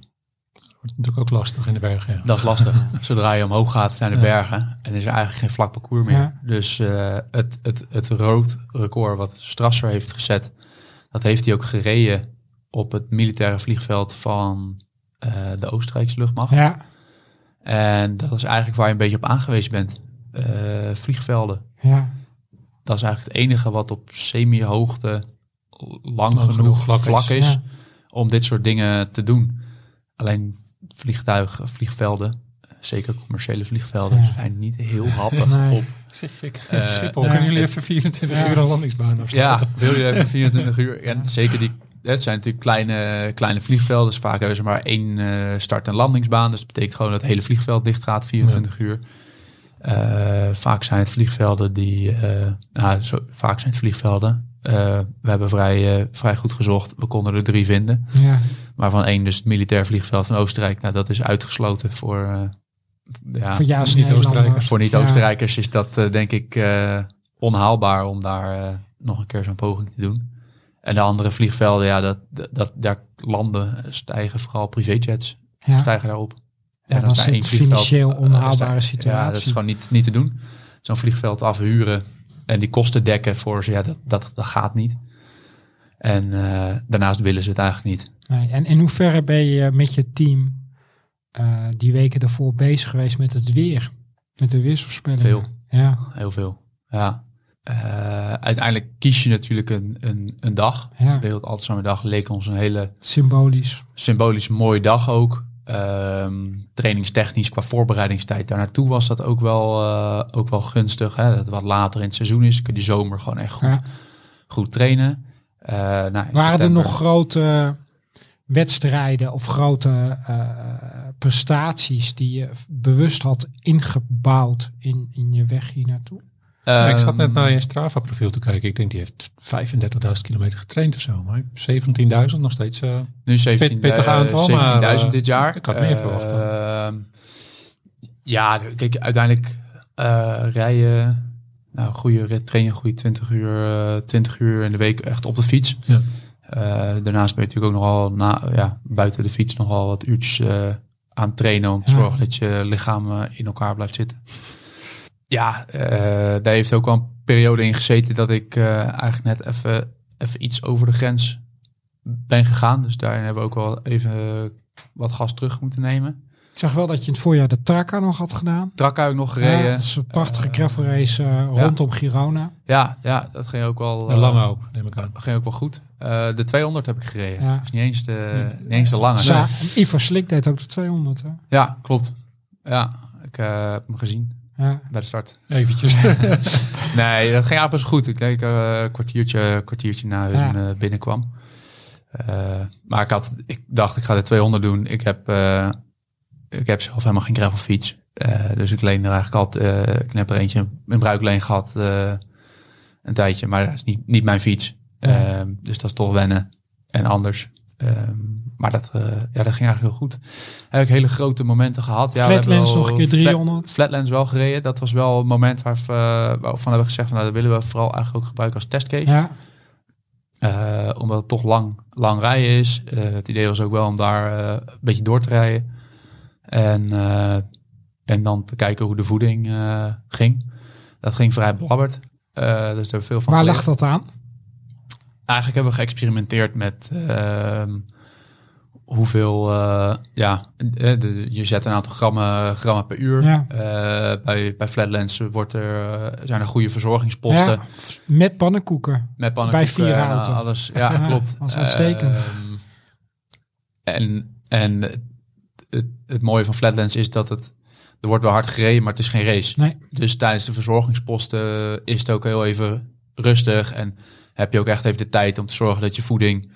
Wordt natuurlijk ook lastig in de bergen. Ja. Dat is lastig. Zodra je omhoog gaat naar de Ja. bergen en is er eigenlijk geen vlak parcours meer. Ja. Dus eh, het, het, het rood record wat Strasser heeft gezet, dat heeft hij ook gereden op het militaire vliegveld van eh, de Oostenrijkse luchtmacht. Ja, En dat is eigenlijk waar je een beetje op aangewezen bent. Eh, vliegvelden. ja. Dat is eigenlijk het enige wat op semi-hoogte lang, genoeg genoeg vlak vlak, is. is, Ja. om dit soort dingen te doen. Alleen vliegtuigen, vliegvelden, eh, zeker commerciële vliegvelden, Ja. zijn niet heel happig Nee. op. Zeg ik, Eh, Schiphol, ja. kunnen jullie even 24 Ja. uur een landingsbaan of? Ja, wil je even 24 uur. En zeker die, het zijn natuurlijk kleine, kleine vliegvelden. Dus vaak hebben ze maar één eh, start- en landingsbaan. Dus dat betekent gewoon dat het hele vliegveld dicht gaat 24 uur. Eh, vaak zijn het vliegvelden die, eh, nou, zo, vaak zijn het vliegvelden. Eh, we hebben vrij, eh, vrij goed gezocht. We konden er drie vinden. ja. Waarvan één dus het militair vliegveld van Oostenrijk. Nou, dat is uitgesloten voor, eh, ja, Voor jou als niet Nederlander. Oostenrijkers. voor Ja. niet-Oostenrijkers is dat eh, denk ik eh, onhaalbaar om daar nog een keer zo'n poging te doen. En de andere vliegvelden, ja, dat, dat, dat, daar landen stijgen vooral privéjets Ja. stijgen daarop. Ja, dan als daar is vliegveld, financieel eh, onhaalbare Ja, situatie. dat is gewoon niet, niet te doen. Zo'n vliegveld afhuren en die kosten dekken voor ze, ja, dat, dat, dat gaat niet. En eh, daarnaast willen ze het eigenlijk niet. Nee, en in hoeverre ben je met je team eh, die weken daarvoor bezig geweest met het weer? Met de weersvoorspelling? Veel. Ja, Heel veel. Ja. Eh, uiteindelijk kies je natuurlijk een, een, een dag. ja. Wereldatzomerdag leek ons een hele symbolisch. symbolisch mooie dag ook. Ehm, trainingstechnisch qua voorbereidingstijd daar naartoe was dat ook wel, eh, ook wel gunstig. Hè? Dat het wat later in het seizoen is. Kun je zomer gewoon echt goed, Ja. goed trainen. Eh, nou, Waren er nog grote wedstrijden of grote eh, prestaties die je bewust had ingebouwd in, in je weg hier naartoe? Ja, ik zat net Ehm, naar je Strava-profiel te kijken. Ik denk die heeft 35.000 kilometer getraind of zo. Maar 17.000 nog steeds. eh, Nu 17, pittig eh, aantal, 17.000 maar, eh, dit jaar. ik had meer verwacht dan. Ehm, ja, kijk, uiteindelijk eh rijden... Nou, goede rit, train je goede 20 uur, eh, 20 uur in de week echt op de fiets. Ja. Eh, daarnaast ben je natuurlijk ook nogal na, ja, buiten de fiets nogal wat uurtjes eh, aan trainen om te Ja. zorgen dat je lichaam eh, in elkaar blijft zitten. Ja, eh, daar heeft ook wel een periode in gezeten dat ik eh, eigenlijk net even, even iets over de grens ben gegaan. Dus daarin hebben we ook wel even wat gas terug moeten nemen. Ik zag wel dat je in het voorjaar de Traka nog had gedaan. Trak heb ik nog gereden. Ja, Ja, dat is een prachtige Eh, gravel race eh, rondom Girona. ja, dat ging ook wel, eh, lange ook, neem ik aan. ging ook wel goed. Eh, de 200 heb ik gereden. Ja. Dus niet eens de, niet eens de lange. En Ivar Slik deed ook de 200. Hè? Ja, klopt. Ja, ik eh, heb hem gezien Ja. bij de start. Eventjes. Nee, dat ging best goed. Ik denk eh, een kwartiertje, kwartiertje na hun Ja. eh, binnenkwam. Eh, maar ik, had, ik dacht, ik ga de 200 doen. Ik heb, ik heb zelf helemaal geen gravelfiets. Dus ik leen er eigenlijk altijd... eh, ik heb er eentje in bruikleen gehad eh, een tijdje. Maar dat is niet, niet mijn fiets. Ja. Ehm, dus dat is toch wennen en anders. Ehm, maar dat, eh, ja, dat ging eigenlijk heel goed. Heb ik hele grote momenten gehad. Ja, Flatlands nog een keer flat- 300. Flatlands wel gereden. Dat was wel een moment waar, we, eh, waarvan hebben we gezegd, van, nou, dat willen we vooral eigenlijk ook gebruiken als testcase. Ja. Eh, omdat het toch lang, lang rijden is. Het idee was ook wel om daar een beetje door te rijden. En, en dan te kijken hoe de voeding ging. Dat ging vrij blabberd. Dus daar hebben we veel van Waar geleerd. lag dat aan? Eigenlijk hebben we geëxperimenteerd met ehm, hoeveel, eh, ja, eh, de, je zet een aantal grammen, grammen per uur. Ja. Eh, bij, bij Flatlands wordt er, zijn er goede verzorgingsposten Ja, met pannenkoeken. met pannenkoeken bij vier en houten. alles. Ja, Ja, klopt. was uitstekend. Ehm, en en het, het, het mooie van Flatlands is dat het er wordt wel hard gereden, maar het is geen race. Nee. Dus tijdens de verzorgingsposten is het ook heel even rustig. En heb je ook echt even de tijd om te zorgen dat je voeding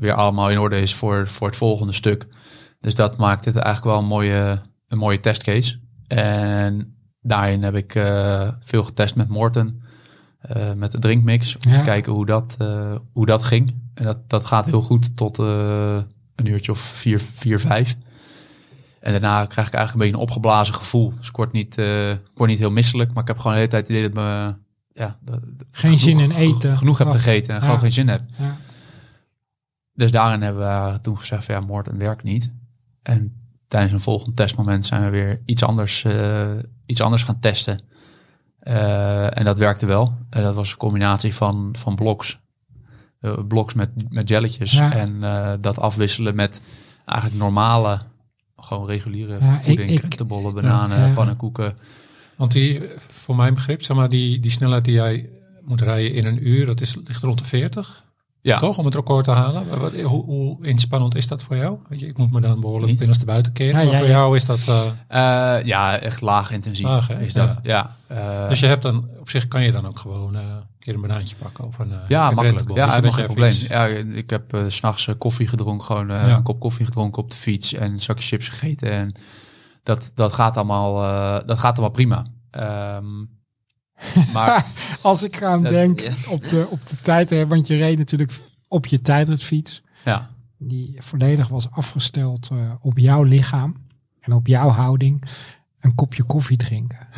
weer allemaal in orde is voor, voor het volgende stuk. Dus dat maakt het eigenlijk wel een mooie, een mooie testcase. En daarin heb ik eh, veel getest met Morten. eh, met de drinkmix. Om Ja. te kijken hoe dat, eh, hoe dat ging. En dat, dat gaat heel goed tot eh, een uurtje of vier, vier, vijf. En daarna krijg ik eigenlijk een beetje een opgeblazen gevoel. Dus ik word niet, eh, ik word niet heel misselijk. Maar ik heb gewoon de hele tijd het idee dat me... Ja, dat- Geen zin in genoeg- eten. Genoeg heb gegeten en Ja. gewoon geen zin heb. Ja. Dus daarin hebben we toen gezegd van ja, moord en werkt niet. En tijdens een volgend testmoment zijn we weer iets anders, eh, iets anders gaan testen. Eh, en dat werkte wel. En dat was een combinatie van, van bloks. Eh, bloks met, met jelletjes. Ja. En eh, dat afwisselen met eigenlijk normale, gewoon reguliere Ja, voeding. ik- ik- krentenbollen, bananen, Ja. pannenkoeken. Want die, voor mijn begrip, zeg maar, die, die snelheid die jij moet rijden in een uur, dat is, ligt rond de 40. Ja, Toch? Om het record te halen. Wat, hoe, hoe inspannend is dat voor jou? Weet je, ik moet me dan behoorlijk Niet. binnenste buiten keren. Ja, maar ja, voor jou is dat... eh, Eh, ja echt laag intensief Laag, is dat. Ja. eh, dus je hebt dan, op zich kan je dan ook gewoon een keer een banaantje pakken of een... Ja, makkelijk. Ja, helemaal geen probleem. iets- Ja, ik heb s s'nachts koffie gedronken, gewoon een kop koffie gedronken op de fiets en een zakje chips gegeten. En dat, dat, gaat, allemaal, dat gaat allemaal prima. Ehm, maar Als ik aan denk ja. op, de, op de tijd, hè, want je reed natuurlijk op je tijdritfiets. ja, Die volledig was afgesteld eh, op jouw lichaam en op jouw houding. Een kopje koffie drinken.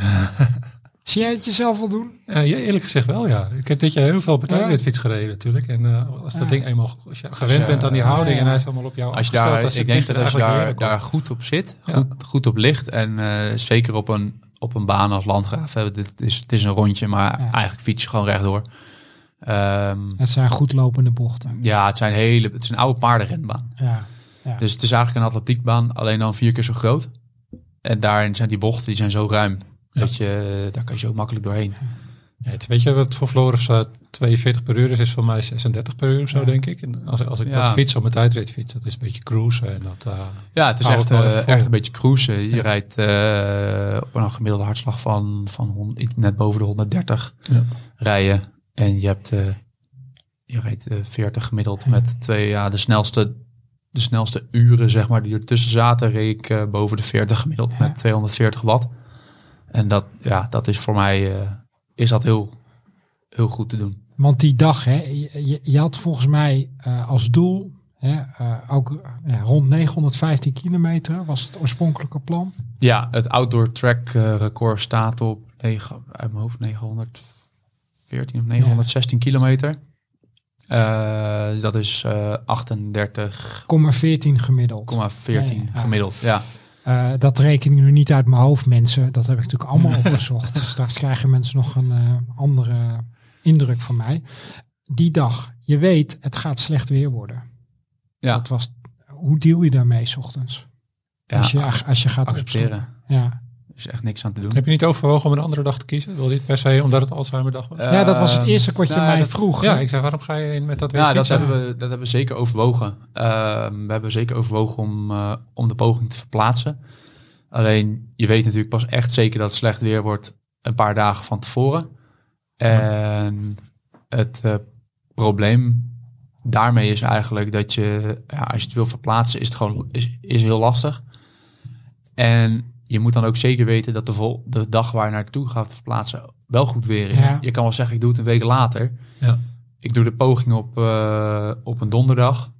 Zie jij het jezelf wel doen? Ja, ja, eerlijk gezegd wel, ja. Ik heb dit jaar heel veel op Ja. de fiets gereden natuurlijk. En eh, als dat Ja. ding eenmaal, als je gewend je- bent aan die houding ja, ja. en hij is allemaal op jou als je daar, dan zit ik denk het dat als je daar, daar goed op zit, Ja. goed, goed op ligt en eh, zeker op een, op een baan als Landgraaf, hè, dit is, het is een rondje, maar Ja. eigenlijk fiets je gewoon rechtdoor. Ehm, Het zijn goed lopende bochten. ja, het zijn hele, het is een oude paardenrenbaan. Ja. ja. Dus het is eigenlijk een atletiekbaan, alleen dan vier keer zo groot. En daarin zijn die bochten die zijn zo ruim. Dat je, daar kan je zo makkelijk doorheen. Het- weet je wat voor Floris eh, 42 per uur is, is voor mij 36 per uur of zo, Ja. denk ik. En als, als ik Ja. dat fiets op mijn tijdritfiets, dat is een beetje cruisen. En dat, eh, Ja, het is echt, eh, echt een beetje cruisen. Je Ja. rijdt eh, op een gemiddelde hartslag van, van net boven de 130 Ja. rijden. En je hebt eh, je rijdt eh, 40 gemiddeld met twee, ja, de snelste, de snelste uren zeg maar die ertussen zaten, reed ik eh, boven de 40 gemiddeld met 240 watt. En dat, ja, dat is voor mij, eh, is dat heel, heel goed te doen. Want die dag, hè, je, je- had volgens mij eh, als doel hè, eh, ook ja, rond 915 kilometer was het oorspronkelijke plan. Ja, het outdoor track eh, record staat op 9, uit mijn hoofd 914 of 916 kilometer. Eh, dus dat is eh 38,14 14 gemiddeld. Ja, ja. Eh, dat reken ik nu niet uit mijn hoofd, mensen. Dat heb ik natuurlijk allemaal opgezocht. Straks krijgen mensen nog een eh, andere indruk van mij. Die dag, je weet, het gaat slecht weer worden. Ja. Dat was, hoe deal je daarmee 's ochtends? ja, als, je, als je gaat accepteren. Ja. Er is echt niks aan te doen. heb je niet overwogen om een andere dag te kiezen? Wil dit per se omdat het Alzheimer dag was? ja, dat was het eerste wat je nou, mij dat- vroeg. ja, ik zei, waarom ga je in met dat weer Ja, dat hebben, we, dat hebben we zeker overwogen. Ehm, we hebben zeker overwogen om, eh, om de poging te verplaatsen. Alleen, je weet natuurlijk pas echt zeker dat het slecht weer wordt een paar dagen van tevoren. En het eh, probleem daarmee is eigenlijk dat je, ja, als je het wil verplaatsen, is het gewoon is, is heel lastig. En je moet dan ook zeker weten dat de, vol, de dag waar je naartoe gaat verplaatsen wel goed weer is. Ja. Je kan wel zeggen, ik doe het een week later. Ja. Ik doe de poging op, eh, op een donderdag.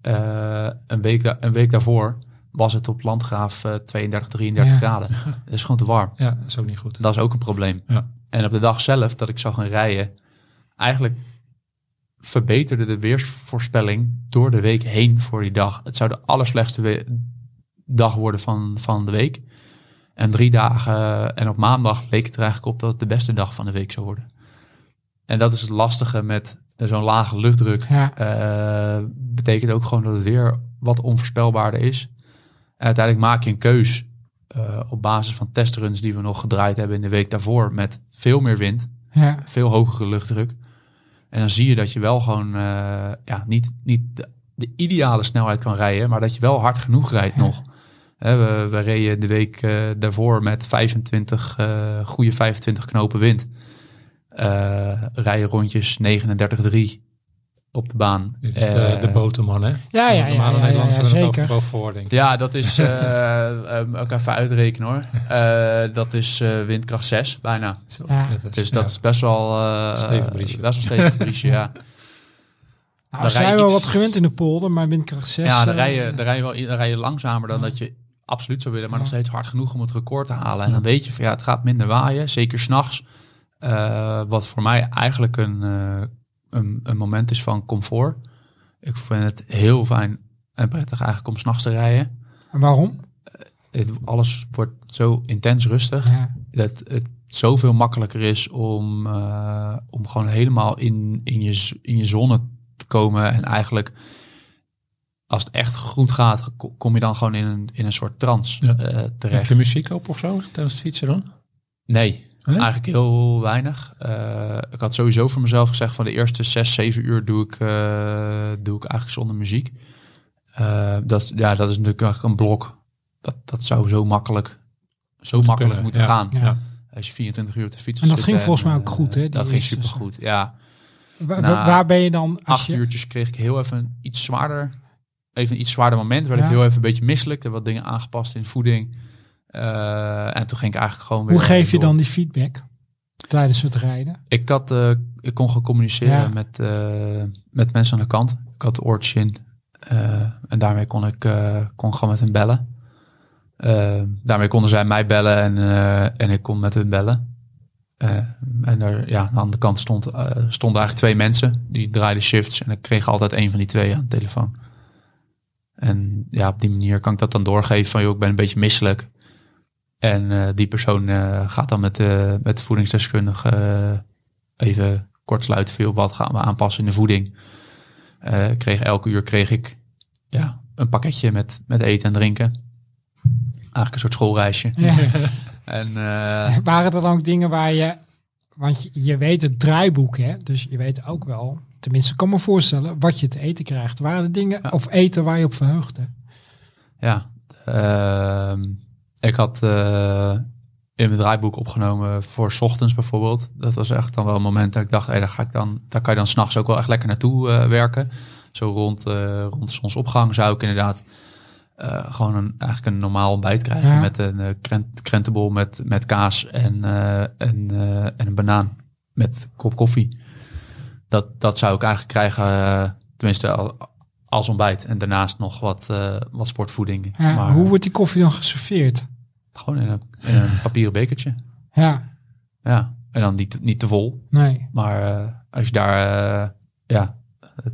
Eh, een, week da- een week daarvoor was het op Landgraaf eh 32, 33 Ja. graden. Dat is gewoon te warm. Ja, dat is ook niet goed. Dat is ook een probleem. Ja. En op de dag zelf dat ik zou gaan rijden, eigenlijk verbeterde de weersvoorspelling door de week heen voor die dag. Het zou de allerslechtste dag worden van, van de week. En drie dagen en op maandag leek het er eigenlijk op dat het de beste dag van de week zou worden. En dat is het lastige met zo'n lage luchtdruk. Ja. Eh, betekent ook gewoon dat het weer wat onvoorspelbaarder is. En uiteindelijk maak je een keus eh, op basis van testruns die we nog gedraaid hebben in de week daarvoor met veel meer wind, Ja. veel hogere luchtdruk. En dan zie je dat je wel gewoon eh, ja, niet, niet de, de ideale snelheid kan rijden, maar dat je wel hard genoeg rijdt nog. Hè, we, we reden de week eh, daarvoor met 25, eh, goede 25 knopen wind. Eh rijden rondjes 39,3 op de baan. Dit is de, de boterman, hè? Ja, ja, ja, Normale ja, ja, Nederlanders ja, hebben het zeker. voor, denk ik. Ja, dat is, eh, eh, ook even uitrekenen hoor. Eh, dat is eh, windkracht 6 bijna. Zo, Dus dat ja. is best wel... eh, Stevig briesje. Best wel stevig briesje, ja. Nou, we zijn je wel iets- wat gewend in de polder, maar windkracht 6... Ja, dan eh, rij je, dan rij je, wel, dan rij je langzamer dan dat je absoluut zou willen, maar nog steeds hard genoeg om het record te halen. En dan weet je van ja, het gaat minder waaien, zeker s'nachts. Eh wat voor mij eigenlijk een, eh, een, een moment is van comfort. Ik vind het heel fijn en prettig eigenlijk om s'nachts te rijden. En waarom? Het, alles wordt zo intens rustig Ja. dat het zoveel makkelijker is om, eh, om gewoon helemaal in, in, je, in je zone te komen. En eigenlijk, als het echt goed gaat, ko- kom je dan gewoon in een, in een soort trance Ja. eh, Heb terecht. je muziek op of zo tijdens het fietsen dan? Nee, Nee? eigenlijk heel weinig. Eh, ik had sowieso voor mezelf gezegd van de eerste zes, zeven uur doe ik, eh, doe ik eigenlijk zonder muziek. Eh, dat, ja, dat is natuurlijk echt een blok. Dat, dat zou zo makkelijk, zo makkelijk kunnen, moeten ja. gaan. Ja. Als je 24 uur op de fiets En dat ging volgens mij ook goed, hè, die Dat ging supergoed, ja. Wa- Nou, wa- waar ben je dan? Als Acht je, uurtjes kreeg ik heel even een iets zwaarder, even een iets zwaarder moment. Werd Ja. ik heel even een beetje misselijk. Er wat dingen aangepast in voeding. Eh, en toen ging ik eigenlijk gewoon weer Hoe geef je door. dan die feedback tijdens het rijden? Ik, had, eh, ik kon gewoon communiceren Ja. met, eh, met mensen aan de kant. Ik had oortjes in. en daarmee kon ik kon gewoon met hen bellen. Daarmee konden zij mij bellen en, en ik kon met hen bellen. En er, ja, aan de kant stond, stonden eigenlijk twee mensen. Die draaiden shifts. En ik kreeg altijd een van die twee aan de telefoon. En ja, op die manier kan ik dat dan doorgeven van... joh, ik ben een beetje misselijk. En eh, die persoon eh, gaat dan met, de met de voedingsdeskundige eh, even kort sluiten. Veel wat gaan we aanpassen in de voeding. Eh, kreeg elke uur kreeg ik ja, een pakketje met, met eten en drinken. Eigenlijk een soort schoolreisje. Ja. En eh, Waren er dan ook dingen waar je... Want je, je weet het draaiboek, hè? Dus je weet ook wel... Tenminste, ik kan me voorstellen wat je te eten krijgt. Waren er dingen Ja. of eten waar je op verheugde? Ja, ehm, ik had eh, in mijn draaiboek opgenomen voor 's ochtends bijvoorbeeld. Dat was echt dan wel een moment dat ik dacht, hey, daar, ga ik dan, daar kan je dan s'nachts ook wel echt lekker naartoe eh, werken. Zo rond, eh rond de zonsopgang zou ik inderdaad gewoon een, eigenlijk een normaal ontbijt krijgen Ja. met een krent, krentenbol met, met kaas en, en, en een banaan met kop koffie. Dat, dat zou ik eigenlijk krijgen, eh, tenminste al- als ontbijt. En daarnaast nog wat, eh, wat sportvoeding. Ja, maar hoe wordt die koffie dan geserveerd? gewoon in een, in een papieren bekertje. Ja, Ja, en dan niet, niet te vol. nee. Maar eh, als je daar eh, ja,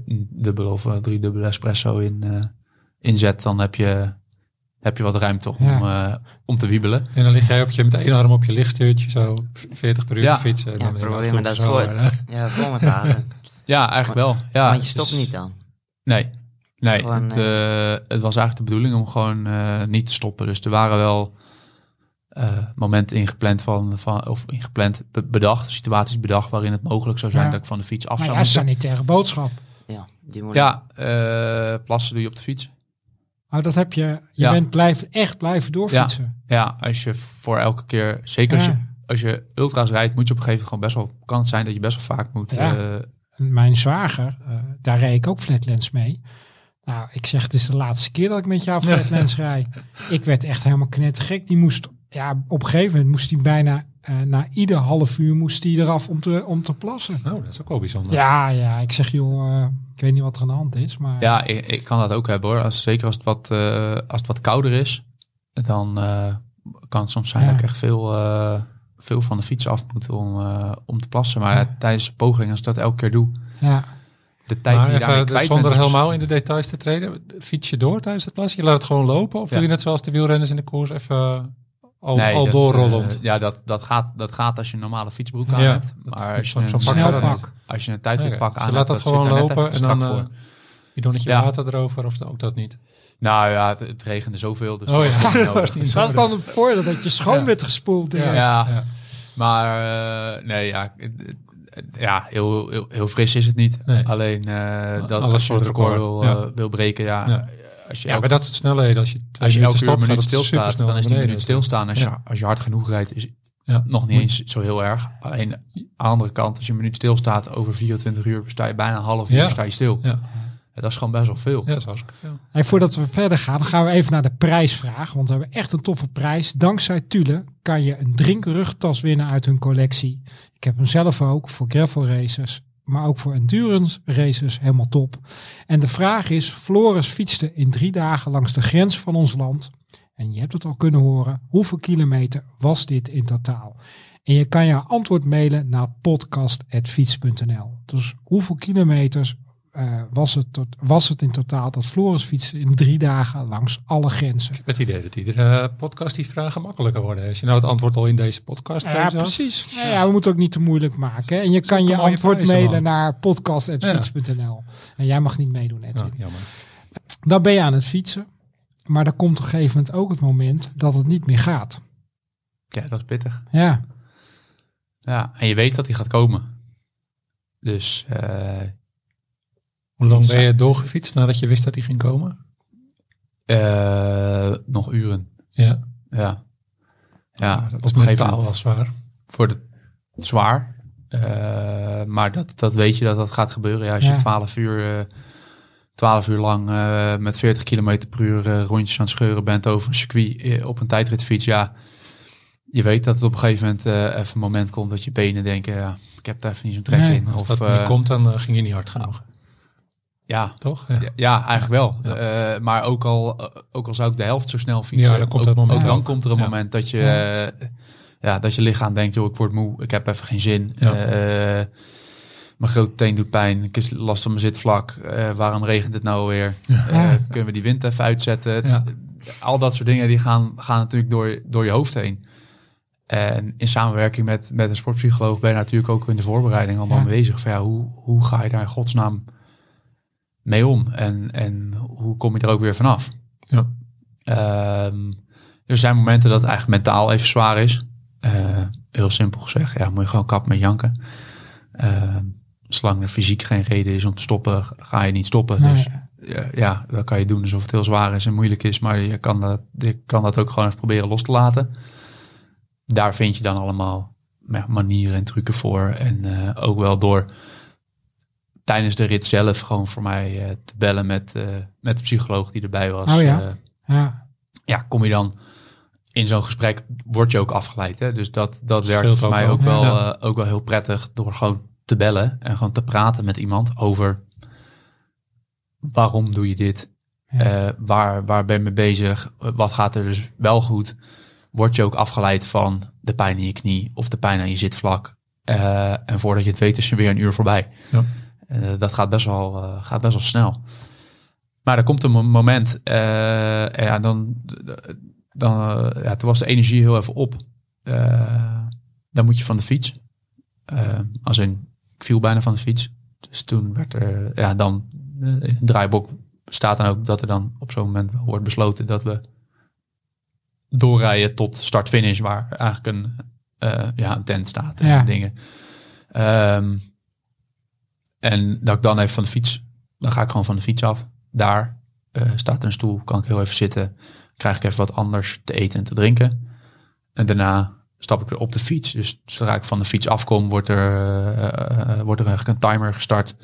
een dubbele of eh, drie dubbele espresso in, eh inzet, dan heb je, heb je wat ruimte om, eh, om te wiebelen. En dan lig jij op je, met één arm op je lichtstuurtje, zo 40 per uur Ja. te fietsen. En Ja, dan probeer toe dat zo, voor. Ja, vol met. Ja, eigenlijk wel. Ja, Want je stopt dus- niet dan. Nee, nee. Gewoon, het, eh, het was eigenlijk de bedoeling om gewoon eh, niet te stoppen. Dus er waren wel eh, momenten ingepland van, van of ingepland be- bedacht, situaties bedacht waarin het mogelijk zou zijn Ja. dat ik van de fiets af Maar zou ja, moeten. sanitaire boodschap. Ja, die moet Ja, eh, plassen doe je op de fiets. Oh, dat heb je. Je Ja. bent blijven, echt blijven doorfietsen. Ja, als je voor elke keer, zeker als, Ja. je, als je ultra's rijdt, moet je op een gegeven moment gewoon best wel, kan het zijn dat je best wel vaak moet. Ja. eh, Mijn zwager, eh, daar reed ik ook flatlands mee. Nou, ik zeg, het is de laatste keer dat ik met jou flatlands rijd. Ik werd echt helemaal knettergek. Die moest, ja, op een gegeven moment moest hij bijna, eh, na ieder half uur moest hij eraf om te, om te plassen. Oh, dat is ook wel bijzonder. Ja, ja, ik zeg, joh, weet niet wat er aan de hand is, maar... ja, ik, ik kan dat ook hebben hoor. Als, zeker als het, wat, eh, als het wat kouder is, dan eh, kan het soms zijn Ja. dat ik echt veel, eh, veel van de fiets af moet om, eh, om te plassen. Maar Ja. tijdens de poging, als ik dat elke keer doe, ja. de tijd maar die je daarmee even, kwijt zonder bent, helemaal in de details te treden, fiets je door tijdens het plassen? Je laat het gewoon lopen? Of Ja. doe je net zoals de wielrenners in de koers even al, Nee, al dat, doorrollend? eh, ja, dat, dat, gaat, dat gaat als je een normale fietsbroek aan Ja, hebt. dat- Maar als je, zo'n- een, zo'n pak snel zou dat pak- als je een tijdritpak aan je hebt, laat dat zit gewoon lopen even te en dan strak eh voor. bidonnetje Ja. water erover of ook dat niet? Nou ja, het, het regende zoveel, dus Oh dat ja. was niet Dat nodig. is niet Dat is dan het voordeel dat je schoon Ja. werd gespoeld. Ja. Ja. Ja, Ja. maar eh, nee, ja, ja heel, heel, heel fris is het niet. Nee. Alleen eh, dat Alles als je het record record, wil, ja. eh, wil breken, ja, Ja. Als je, Ja, elke, maar dat soort snelheden, als je twee als je elke uur stopt, minuut stilstaat, dan is die minuut stilstaan. Als, Ja. je, als je hard genoeg rijdt, is Ja. nog niet eens zo heel erg. Alleen aan de andere kant, als je een minuut stilstaat over 24 uur, sta je bijna een half uur Ja. sta je stil. Ja. Ja, dat is gewoon best wel veel. Ja, dat is veel. En voordat we verder gaan, dan gaan we even naar de prijsvraag. Want we hebben echt een toffe prijs. Dankzij Tule kan je een drinkrugtas winnen uit hun collectie. Ik heb hem zelf ook voor gravel racers. Maar ook voor endurance racers helemaal top. En de vraag is, Floris fietste in drie dagen langs de grens van ons land. En je hebt het al kunnen horen. Hoeveel kilometer was dit in totaal? En je kan je antwoord mailen naar podcast.fiets.nl. Dus hoeveel kilometers eh, was, het tot, was het in totaal dat Floris fietste in drie dagen langs alle grenzen? Ik heb het idee dat iedere podcast die vragen makkelijker worden. Als je nou het antwoord al in deze podcast Ja, precies. Nou ja, we moeten ook niet te moeilijk maken. hè. En je kan je antwoord mailen naar podcast.fiets.nl. En jij mag niet meedoen, Edwin. Ja, jammer. Dan ben je aan het fietsen. Maar er komt op een gegeven moment ook het moment dat het niet meer gaat. Ja, dat is pittig. Ja, Ja, en je weet dat die gaat komen. Dus eh, Hoe lang ben je doorgefietst nadat je wist dat die ging komen? eh, nog uren. Ja, Ja, ja dat op een gegeven moment wel zwaar. voor het zwaar. Eh, maar dat, dat weet je dat dat gaat gebeuren. Ja, als Ja. je 12 uur, 12 uur lang met 40 km per uur rondjes aan het scheuren bent over een circuit op een tijdritfiets. Ja, je weet dat het op een gegeven moment even een moment komt dat je benen denken, ja, ik heb daar even niet zo'n trek Nee, in. Als Of, dat niet komt, dan ging je niet hard genoeg. Ja, Toch? Ja. eigenlijk wel. Ja. Eh, maar ook al, ook al zou ik de helft zo snel fietsen, Ja, dan komt ook, dat moment ook dan komt er een moment dat je, Ja. eh, ja, dat je lichaam denkt, joh, ik word moe, ik heb even geen zin. Eh, mijn grote teen doet pijn, ik heb last van mijn zitvlak. Waarom regent het nou weer? Kunnen we die wind even uitzetten? Al dat soort dingen die gaan, gaan natuurlijk door, door je hoofd heen. En in samenwerking met, met een sportpsycholoog ben je natuurlijk ook in de voorbereiding allemaal bezig. Van, ja, hoe, hoe ga je daar in godsnaam mee om? En, en hoe kom je er ook weer vanaf? Ja. Ehm, er zijn momenten dat het eigenlijk mentaal even zwaar is. Eh, heel simpel gezegd, ja, moet je gewoon kap met janken. Ehm, zolang er fysiek geen reden is om te stoppen, ga je niet stoppen. Nee. Dus ja, ja, dat kan je doen alsof het heel zwaar is en moeilijk is. Maar je kan dat, je kan dat ook gewoon even proberen los te laten. Daar vind je dan allemaal ja, manieren en trucken voor. En eh, ook wel door tijdens de rit zelf gewoon voor mij eh, te bellen met, eh, met de psycholoog die erbij was. Oh ja. Eh, ja. ja, kom je dan in zo'n gesprek, word je ook afgeleid. Hè? Dus dat, dat werkt voor ook mij ook wel, Ja. eh, ook wel heel prettig door gewoon te bellen en gewoon te praten met iemand over waarom doe je dit? Ja. Eh, waar, waar ben je mee bezig? Wat gaat er dus wel goed? Word je ook afgeleid van de pijn in je knie of de pijn aan je zitvlak? Eh, en voordat je het weet is er weer een uur voorbij. Ja. Eh, dat gaat best, wel, eh, gaat best wel snel. Maar er komt een mo- moment, eh, ja, dan, dan ja, toen was de energie heel even op. Dan moet je van de fiets. Als in, ik viel bijna van de fiets. Dus toen werd er, ja, dan in draaiboek staat dan ook dat er dan op zo'n moment wordt besloten dat we doorrijden tot start-finish, waar eigenlijk een, ja, een tent staat en Ja. dingen. Ehm, en dat ik dan even van de fiets, dan ga ik gewoon van de fiets af. Daar eh, staat er een stoel, kan ik heel even zitten, krijg ik even wat anders te eten en te drinken. En daarna stap ik weer op de fiets. Dus zodra ik van de fiets afkom, wordt er, eh, eh, wordt er eigenlijk een timer gestart.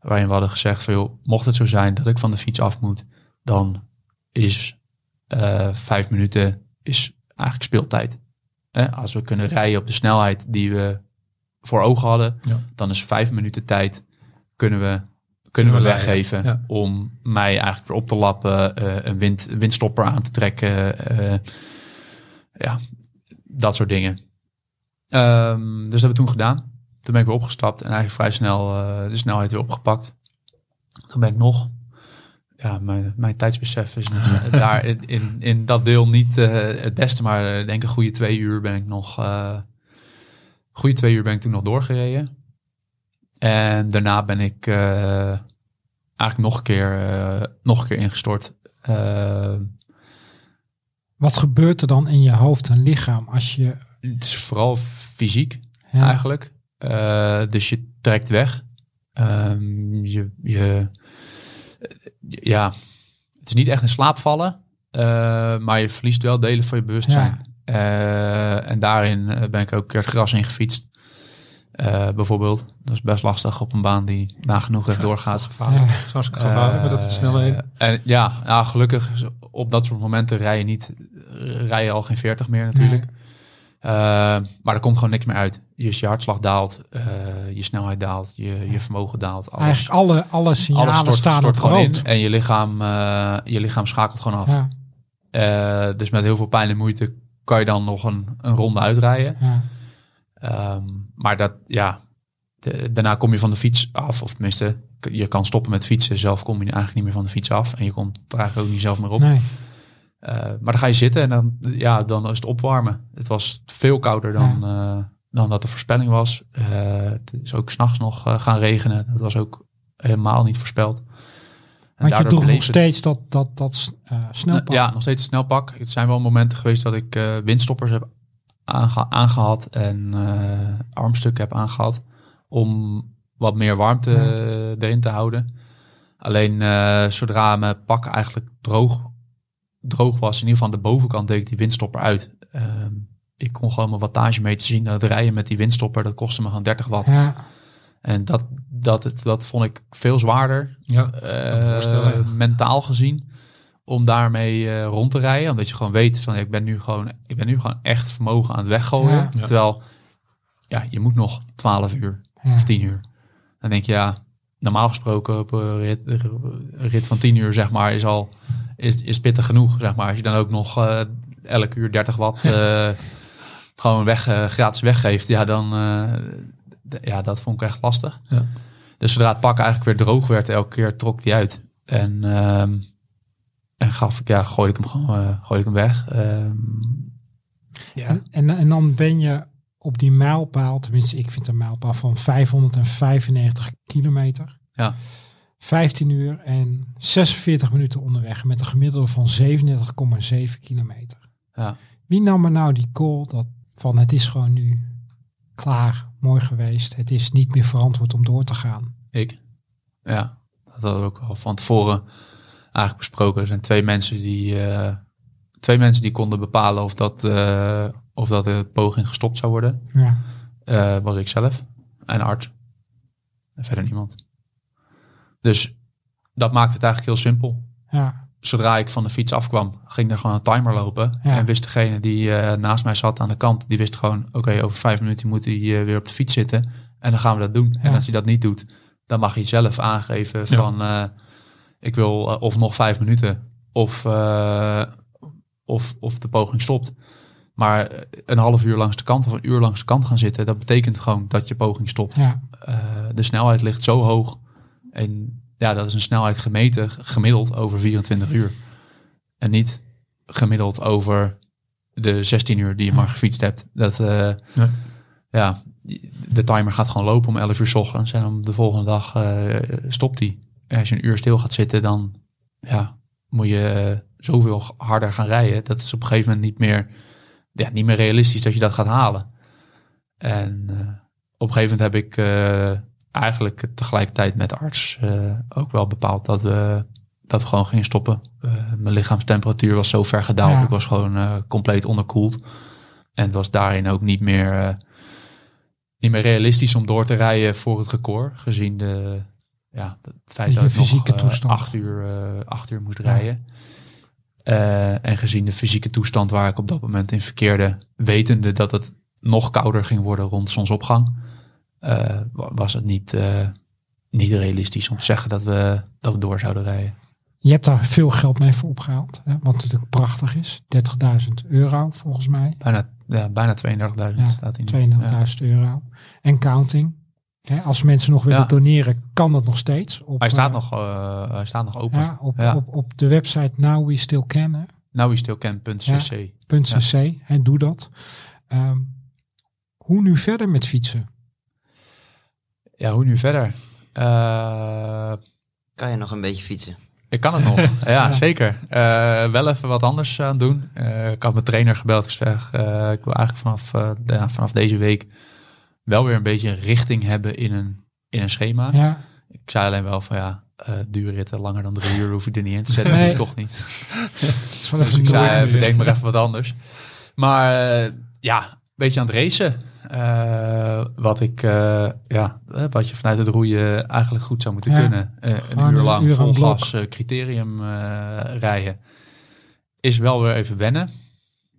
Waarin we hadden gezegd van, joh, mocht het zo zijn dat ik van de fiets af moet, dan is vijf minuten is eigenlijk speeltijd. Als we kunnen rijden op de snelheid die we voor ogen hadden, Ja. dan is vijf minuten tijd kunnen we, kunnen we weggeven ja. om mij eigenlijk weer op te lappen, eh, een wind, windstopper aan te trekken. eh, ja, dat soort dingen. Ehm, dus dat hebben we toen gedaan. Toen ben ik weer opgestapt en eigenlijk vrij snel eh, de snelheid weer opgepakt. Toen ben ik nog, ja, mijn, mijn tijdsbesef is niet- daar in, in, in dat deel niet het beste, maar ik denk een goede twee uur ben ik nog, goede twee uur ben ik toen nog doorgereden. En daarna ben ik eh, eigenlijk nog een keer, eh, nog een keer ingestort. Eh, Wat gebeurt er dan in je hoofd en lichaam als je... het is vooral fysiek. Ja, eigenlijk. Dus je trekt weg. Ehm, je, je, ja, het is niet echt in slaap vallen, maar je verliest wel delen van je bewustzijn. En daarin ben ik ook een keer het gras in gefietst. Eh, bijvoorbeeld. Dat is best lastig op een baan die nagenoeg echt doorgaat. Gevaarlijk. Ja. Dat is gevaarlijk met dat Eh, snelheden. En ja, ja, gelukkig is op dat soort momenten rij je niet, rij je al geen 40 meer natuurlijk. Eh, maar er komt gewoon niks meer uit. Je, je hartslag daalt, eh, je snelheid daalt, je, je vermogen daalt. Alles, Eigenlijk alle, alle signalen alles stort, staan stort op gewoon rood. in. En je lichaam, eh, je lichaam schakelt gewoon af. Ja, Eh, dus met heel veel pijn en moeite kan je dan nog een, een ronde uitrijden. ja. Ehm, maar dat, ja, de- daarna kom je van de fiets af. Of tenminste, je kan stoppen met fietsen. Zelf kom je eigenlijk niet meer van de fiets af. En je komt er eigenlijk ook niet zelf meer op. Nee. Eh, maar dan ga je zitten en dan, ja, dan is het opwarmen. Het was veel kouder dan, eh, dan dat de voorspelling was. Eh, het is ook s'nachts nog gaan regenen. Dat was ook helemaal niet voorspeld. En Want je droeg nog het- steeds dat, dat, dat snelpak. ja, nog steeds snelpak. Het zijn wel momenten geweest dat ik windstoppers heb aange- aangehad en eh, armstukken heb aangehad om wat meer warmte Ja. eh, erin te houden. Alleen eh, zodra mijn pak eigenlijk droog, droog was, in ieder geval aan de bovenkant deed ik die windstopper uit. Ehm, ik kon gewoon mijn wattage mee te zien. Dat rijden met die windstopper, dat kostte me gewoon 30 watt. Ja, En dat, dat, het, dat vond ik veel zwaarder eh, ja. mentaal gezien om daarmee eh, rond te rijden. Omdat je gewoon weet van ik ben nu gewoon, ik ben nu gewoon echt vermogen aan het weggooien. Ja. Ja. Terwijl ja, je moet nog 12 uur ja. of 10 uur. Dan denk je ja, normaal gesproken op een rit, een rit van 10 uur zeg maar is al is, is pittig genoeg. Zeg maar. Als je dan ook nog eh elk uur 30 watt eh, gewoon weg, gratis weggeeft, ja dan eh, ja, dat vond ik echt lastig. Ja. Dus zodra het pak eigenlijk weer droog werd, elke keer trok die uit. En, ehm, en gaf ik, ja, gooide ik hem gewoon eh, gooide ik hem weg. Ehm, ja. En, en, en dan ben je op die mijlpaal, tenminste ik vind een mijlpaal van 595 kilometer. Ja. 15 uur en 46 minuten onderweg met een gemiddelde van 37,7 kilometer. Ja. Wie nam er nou die call dat van het is gewoon nu klaar, mooi geweest. Het is niet meer verantwoord om door te gaan. Ik. Ja, dat we ook al van tevoren eigenlijk besproken. Er zijn twee mensen die, eh, twee mensen die konden bepalen of dat, eh, of dat de poging gestopt zou worden. Ja, Eh, was ik zelf en arts. En verder niemand. Dus dat maakte het eigenlijk heel simpel. ja, Zodra ik van de fiets afkwam, ging er gewoon een timer lopen. Ja. En wist degene die naast mij zat aan de kant, die wist gewoon, oké, over vijf minuten moet hij weer op de fiets zitten. En dan gaan we dat doen. En als hij dat niet doet, dan mag hij zelf aangeven van, ik wil eh, of nog vijf minuten, of, eh, of, of de poging stopt. Maar een half uur langs de kant of een uur langs de kant gaan zitten, dat betekent gewoon dat je poging stopt. ja, Eh, de snelheid ligt zo hoog. En ja, dat is een snelheid gemeten, gemiddeld over 24 uur. En niet gemiddeld over de 16 uur die je maar gefietst hebt. Dat, eh, Ja. ja, de timer gaat gewoon lopen om 11 uur s ochtends. En dan de volgende dag eh, stopt die. Als je een uur stil gaat zitten, dan ja, moet je eh, zoveel harder gaan rijden. Dat is op een gegeven moment niet meer, ja, niet meer realistisch dat je dat gaat halen. En eh, op een gegeven moment heb ik eh, eigenlijk tegelijkertijd met de arts ook wel bepaald dat we, dat we gewoon gingen stoppen. Mijn lichaamstemperatuur was zo ver gedaald. Ja. Ik was gewoon compleet onderkoeld. En het was daarin ook niet meer, niet meer realistisch om door te rijden voor het record. Gezien de, ja, het feit dat ik nog eh, toestand. acht, uur, eh, acht uur moest rijden. Eh, en gezien de fysieke toestand waar ik op dat moment in verkeerde, wetende dat het nog kouder ging worden rond zonsopgang, wa- was het niet, niet realistisch om te zeggen dat we, dat we door zouden rijden. Je hebt daar veel geld mee voor opgehaald, hè, wat natuurlijk prachtig is. 30.000 euro volgens mij. Bijna, ja, bijna 32.000 Ja, staat in. 32.000 euro. En counting. Hè, als mensen nog willen Ja. doneren, kan dat nog steeds. Op, Hij staat, eh, nog, eh, hij staat nog open. ja, op, Ja. Op, op de website Now We Still Can. hè, Nou, is stilken.cc. .cc. Hè, doe dat. Ehm, hoe nu verder met fietsen? Ja, hoe nu verder? Eh, Kan je nog een beetje fietsen? Ik kan het nog, ja, zeker. Eh, wel even wat anders aan doen. Eh, ik had mijn trainer gebeld gezegd, eh, ik wil eigenlijk vanaf, ja, vanaf deze week wel weer een beetje een richting hebben in een, in een schema. Ja, Ik zei alleen wel van ja, eh duurritten langer dan drie uur hoef je er niet in te zetten. Nee. Toch niet. Is Dus ik zei, bedenk maar even wat anders. Maar eh, ja, een beetje aan het racen. Eh, wat ik, ja, wat je vanuit het roeien eigenlijk goed zou moeten Ja. kunnen. Een uur lang uur vol gas criterium rijden. Is wel weer even wennen.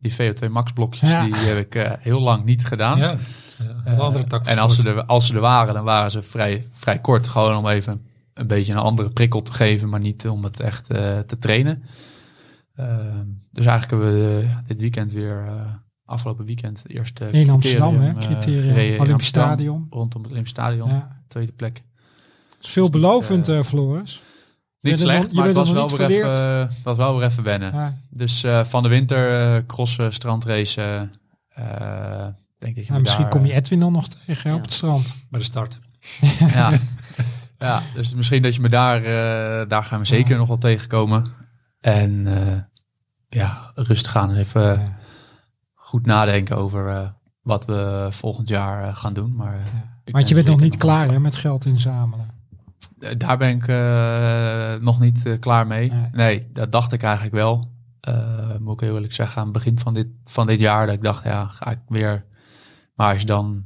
Die VO2 max blokjes, Ja. die heb ik eh, heel lang niet gedaan. Ja, een andere tak en als ze, er, als ze er waren, dan waren ze vrij, vrij kort. Gewoon om even een beetje een andere prikkel te geven, maar niet om het echt eh, te trainen. Ehm, dus eigenlijk hebben we eh, dit weekend weer, eh, afgelopen weekend, het eerste In Amsterdam, hè? criterium, eh, Olympisch Stadion. Rondom het Olympisch Stadion, Ja. tweede plek. Is veelbelovend, eh, eh Floris. Niet slecht, maar het was wel, weer even, was wel weer even wennen. Ja. Dus eh, van de winter eh, crossen, strandracen. eh denk dat je Nou, misschien daar, kom je Edwin dan nog tegen Ja. op het strand. Bij de start. ja. ja, dus misschien dat je me daar, eh, daar gaan we zeker Ja. nog wel tegenkomen. En eh, ja, rustig gaan. Even Ja. goed nadenken over eh, wat we volgend jaar gaan doen. Maar, Want je ben bent nog niet klaar hè, met geld inzamelen. Eh, Daar ben ik eh, nog niet eh, klaar mee. Nee. Nee. dat dacht ik eigenlijk wel. Moet ik heel eerlijk zeggen, aan het begin van dit, van dit jaar, dat ik dacht, ja, ga ik weer. Maar als je dan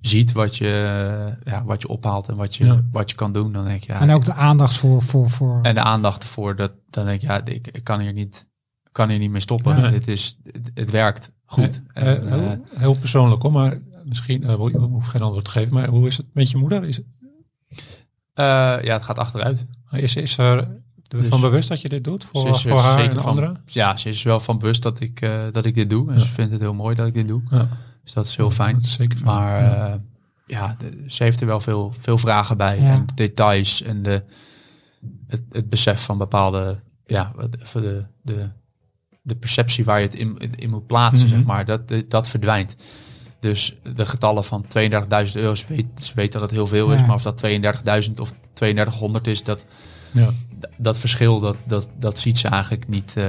ziet wat je, ja, wat je ophaalt en wat je, Ja. wat je kan doen, dan denk je, ja, en ook de aandacht voor... voor, voor en de aandacht ervoor, dat, dan denk je, ja, ik, ik kan hier niet, ik kan hier niet mee stoppen. Nee. Dit is, het, het werkt goed. En, heel, heel persoonlijk hoor, maar misschien hoef geen antwoord te geven. Maar hoe is het met je moeder? Is, ja, het gaat achteruit. is, is er Dus- van bewust dat je dit doet voor, is voor haar zeker en van, anderen? Ja, ze is wel van bewust dat ik, eh, dat ik dit doe. En Ja. ze vindt het heel mooi dat ik dit doe. Ja. Dus dat is heel fijn. Is zeker fijn. Maar Ja. de- ze heeft er wel veel, veel vragen bij. En de details en de, het, het besef van bepaalde, ja, de, de, de perceptie waar je het in, in, in moet plaatsen, Mhm. zeg maar, dat, dat verdwijnt. Dus de getallen van 32.000 euro, ze weet, ze weet dat het heel veel is, maar of dat 32.000 of 3200 is, dat, ja, dat verschil, dat, dat, dat ziet ze eigenlijk niet, eh,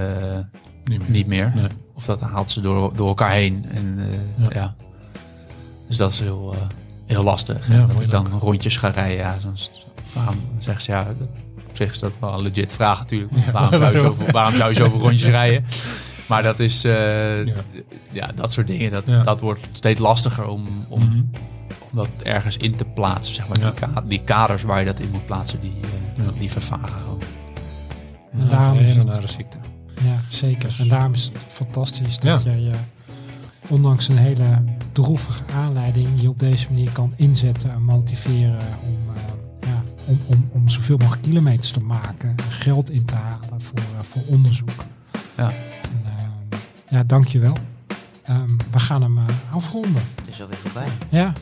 niet meer. niet meer. Nee. Of dat haalt ze door, door elkaar heen. En, eh, Ja. ja. Dus dat is heel, eh, heel lastig. Ja, dat ik dan rondjes ga rijden. Ja, dan waarom zeggen ze ja, dat- op zich is dat wel een legit vraag natuurlijk. Waarom, zou je zoveel, waarom zou je zoveel rondjes rijden? Maar dat is, eh, Ja. ja. dat soort dingen, dat, Ja. dat wordt steeds lastiger om, om, Mhm. om dat ergens in te plaatsen. Zeg maar. Ja. die, ka- die kaders waar je dat in moet plaatsen, die, eh, Ja. die vervagen gewoon. En daarom is een het- nare ziekte. Ja, zeker. En daarom is het fantastisch dat Ja. jij je, ondanks een hele droevige aanleiding, je op deze manier kan inzetten en motiveren om, eh, ja, om, om, om zoveel mogelijk kilometers te maken, geld in te halen voor, eh, voor onderzoek. Ja. Ja, dankjewel. Ehm we gaan hem eh, afronden. Het is alweer voorbij. Ja,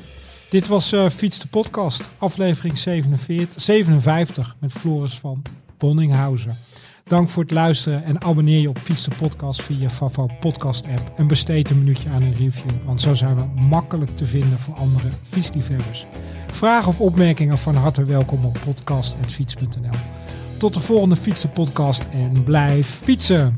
dit was eh Fiets de Podcast, aflevering 47, 57 met Floris van Bonninghausen. Dank voor het luisteren en abonneer je op Fiets de Podcast via je Favo podcast app en besteed een minuutje aan een review, want zo zijn we makkelijk te vinden voor andere fietsliefhebbers. Vragen of opmerkingen van harte welkom op podcast.fiets.nl. Tot de volgende Fiets de Podcast en blijf fietsen!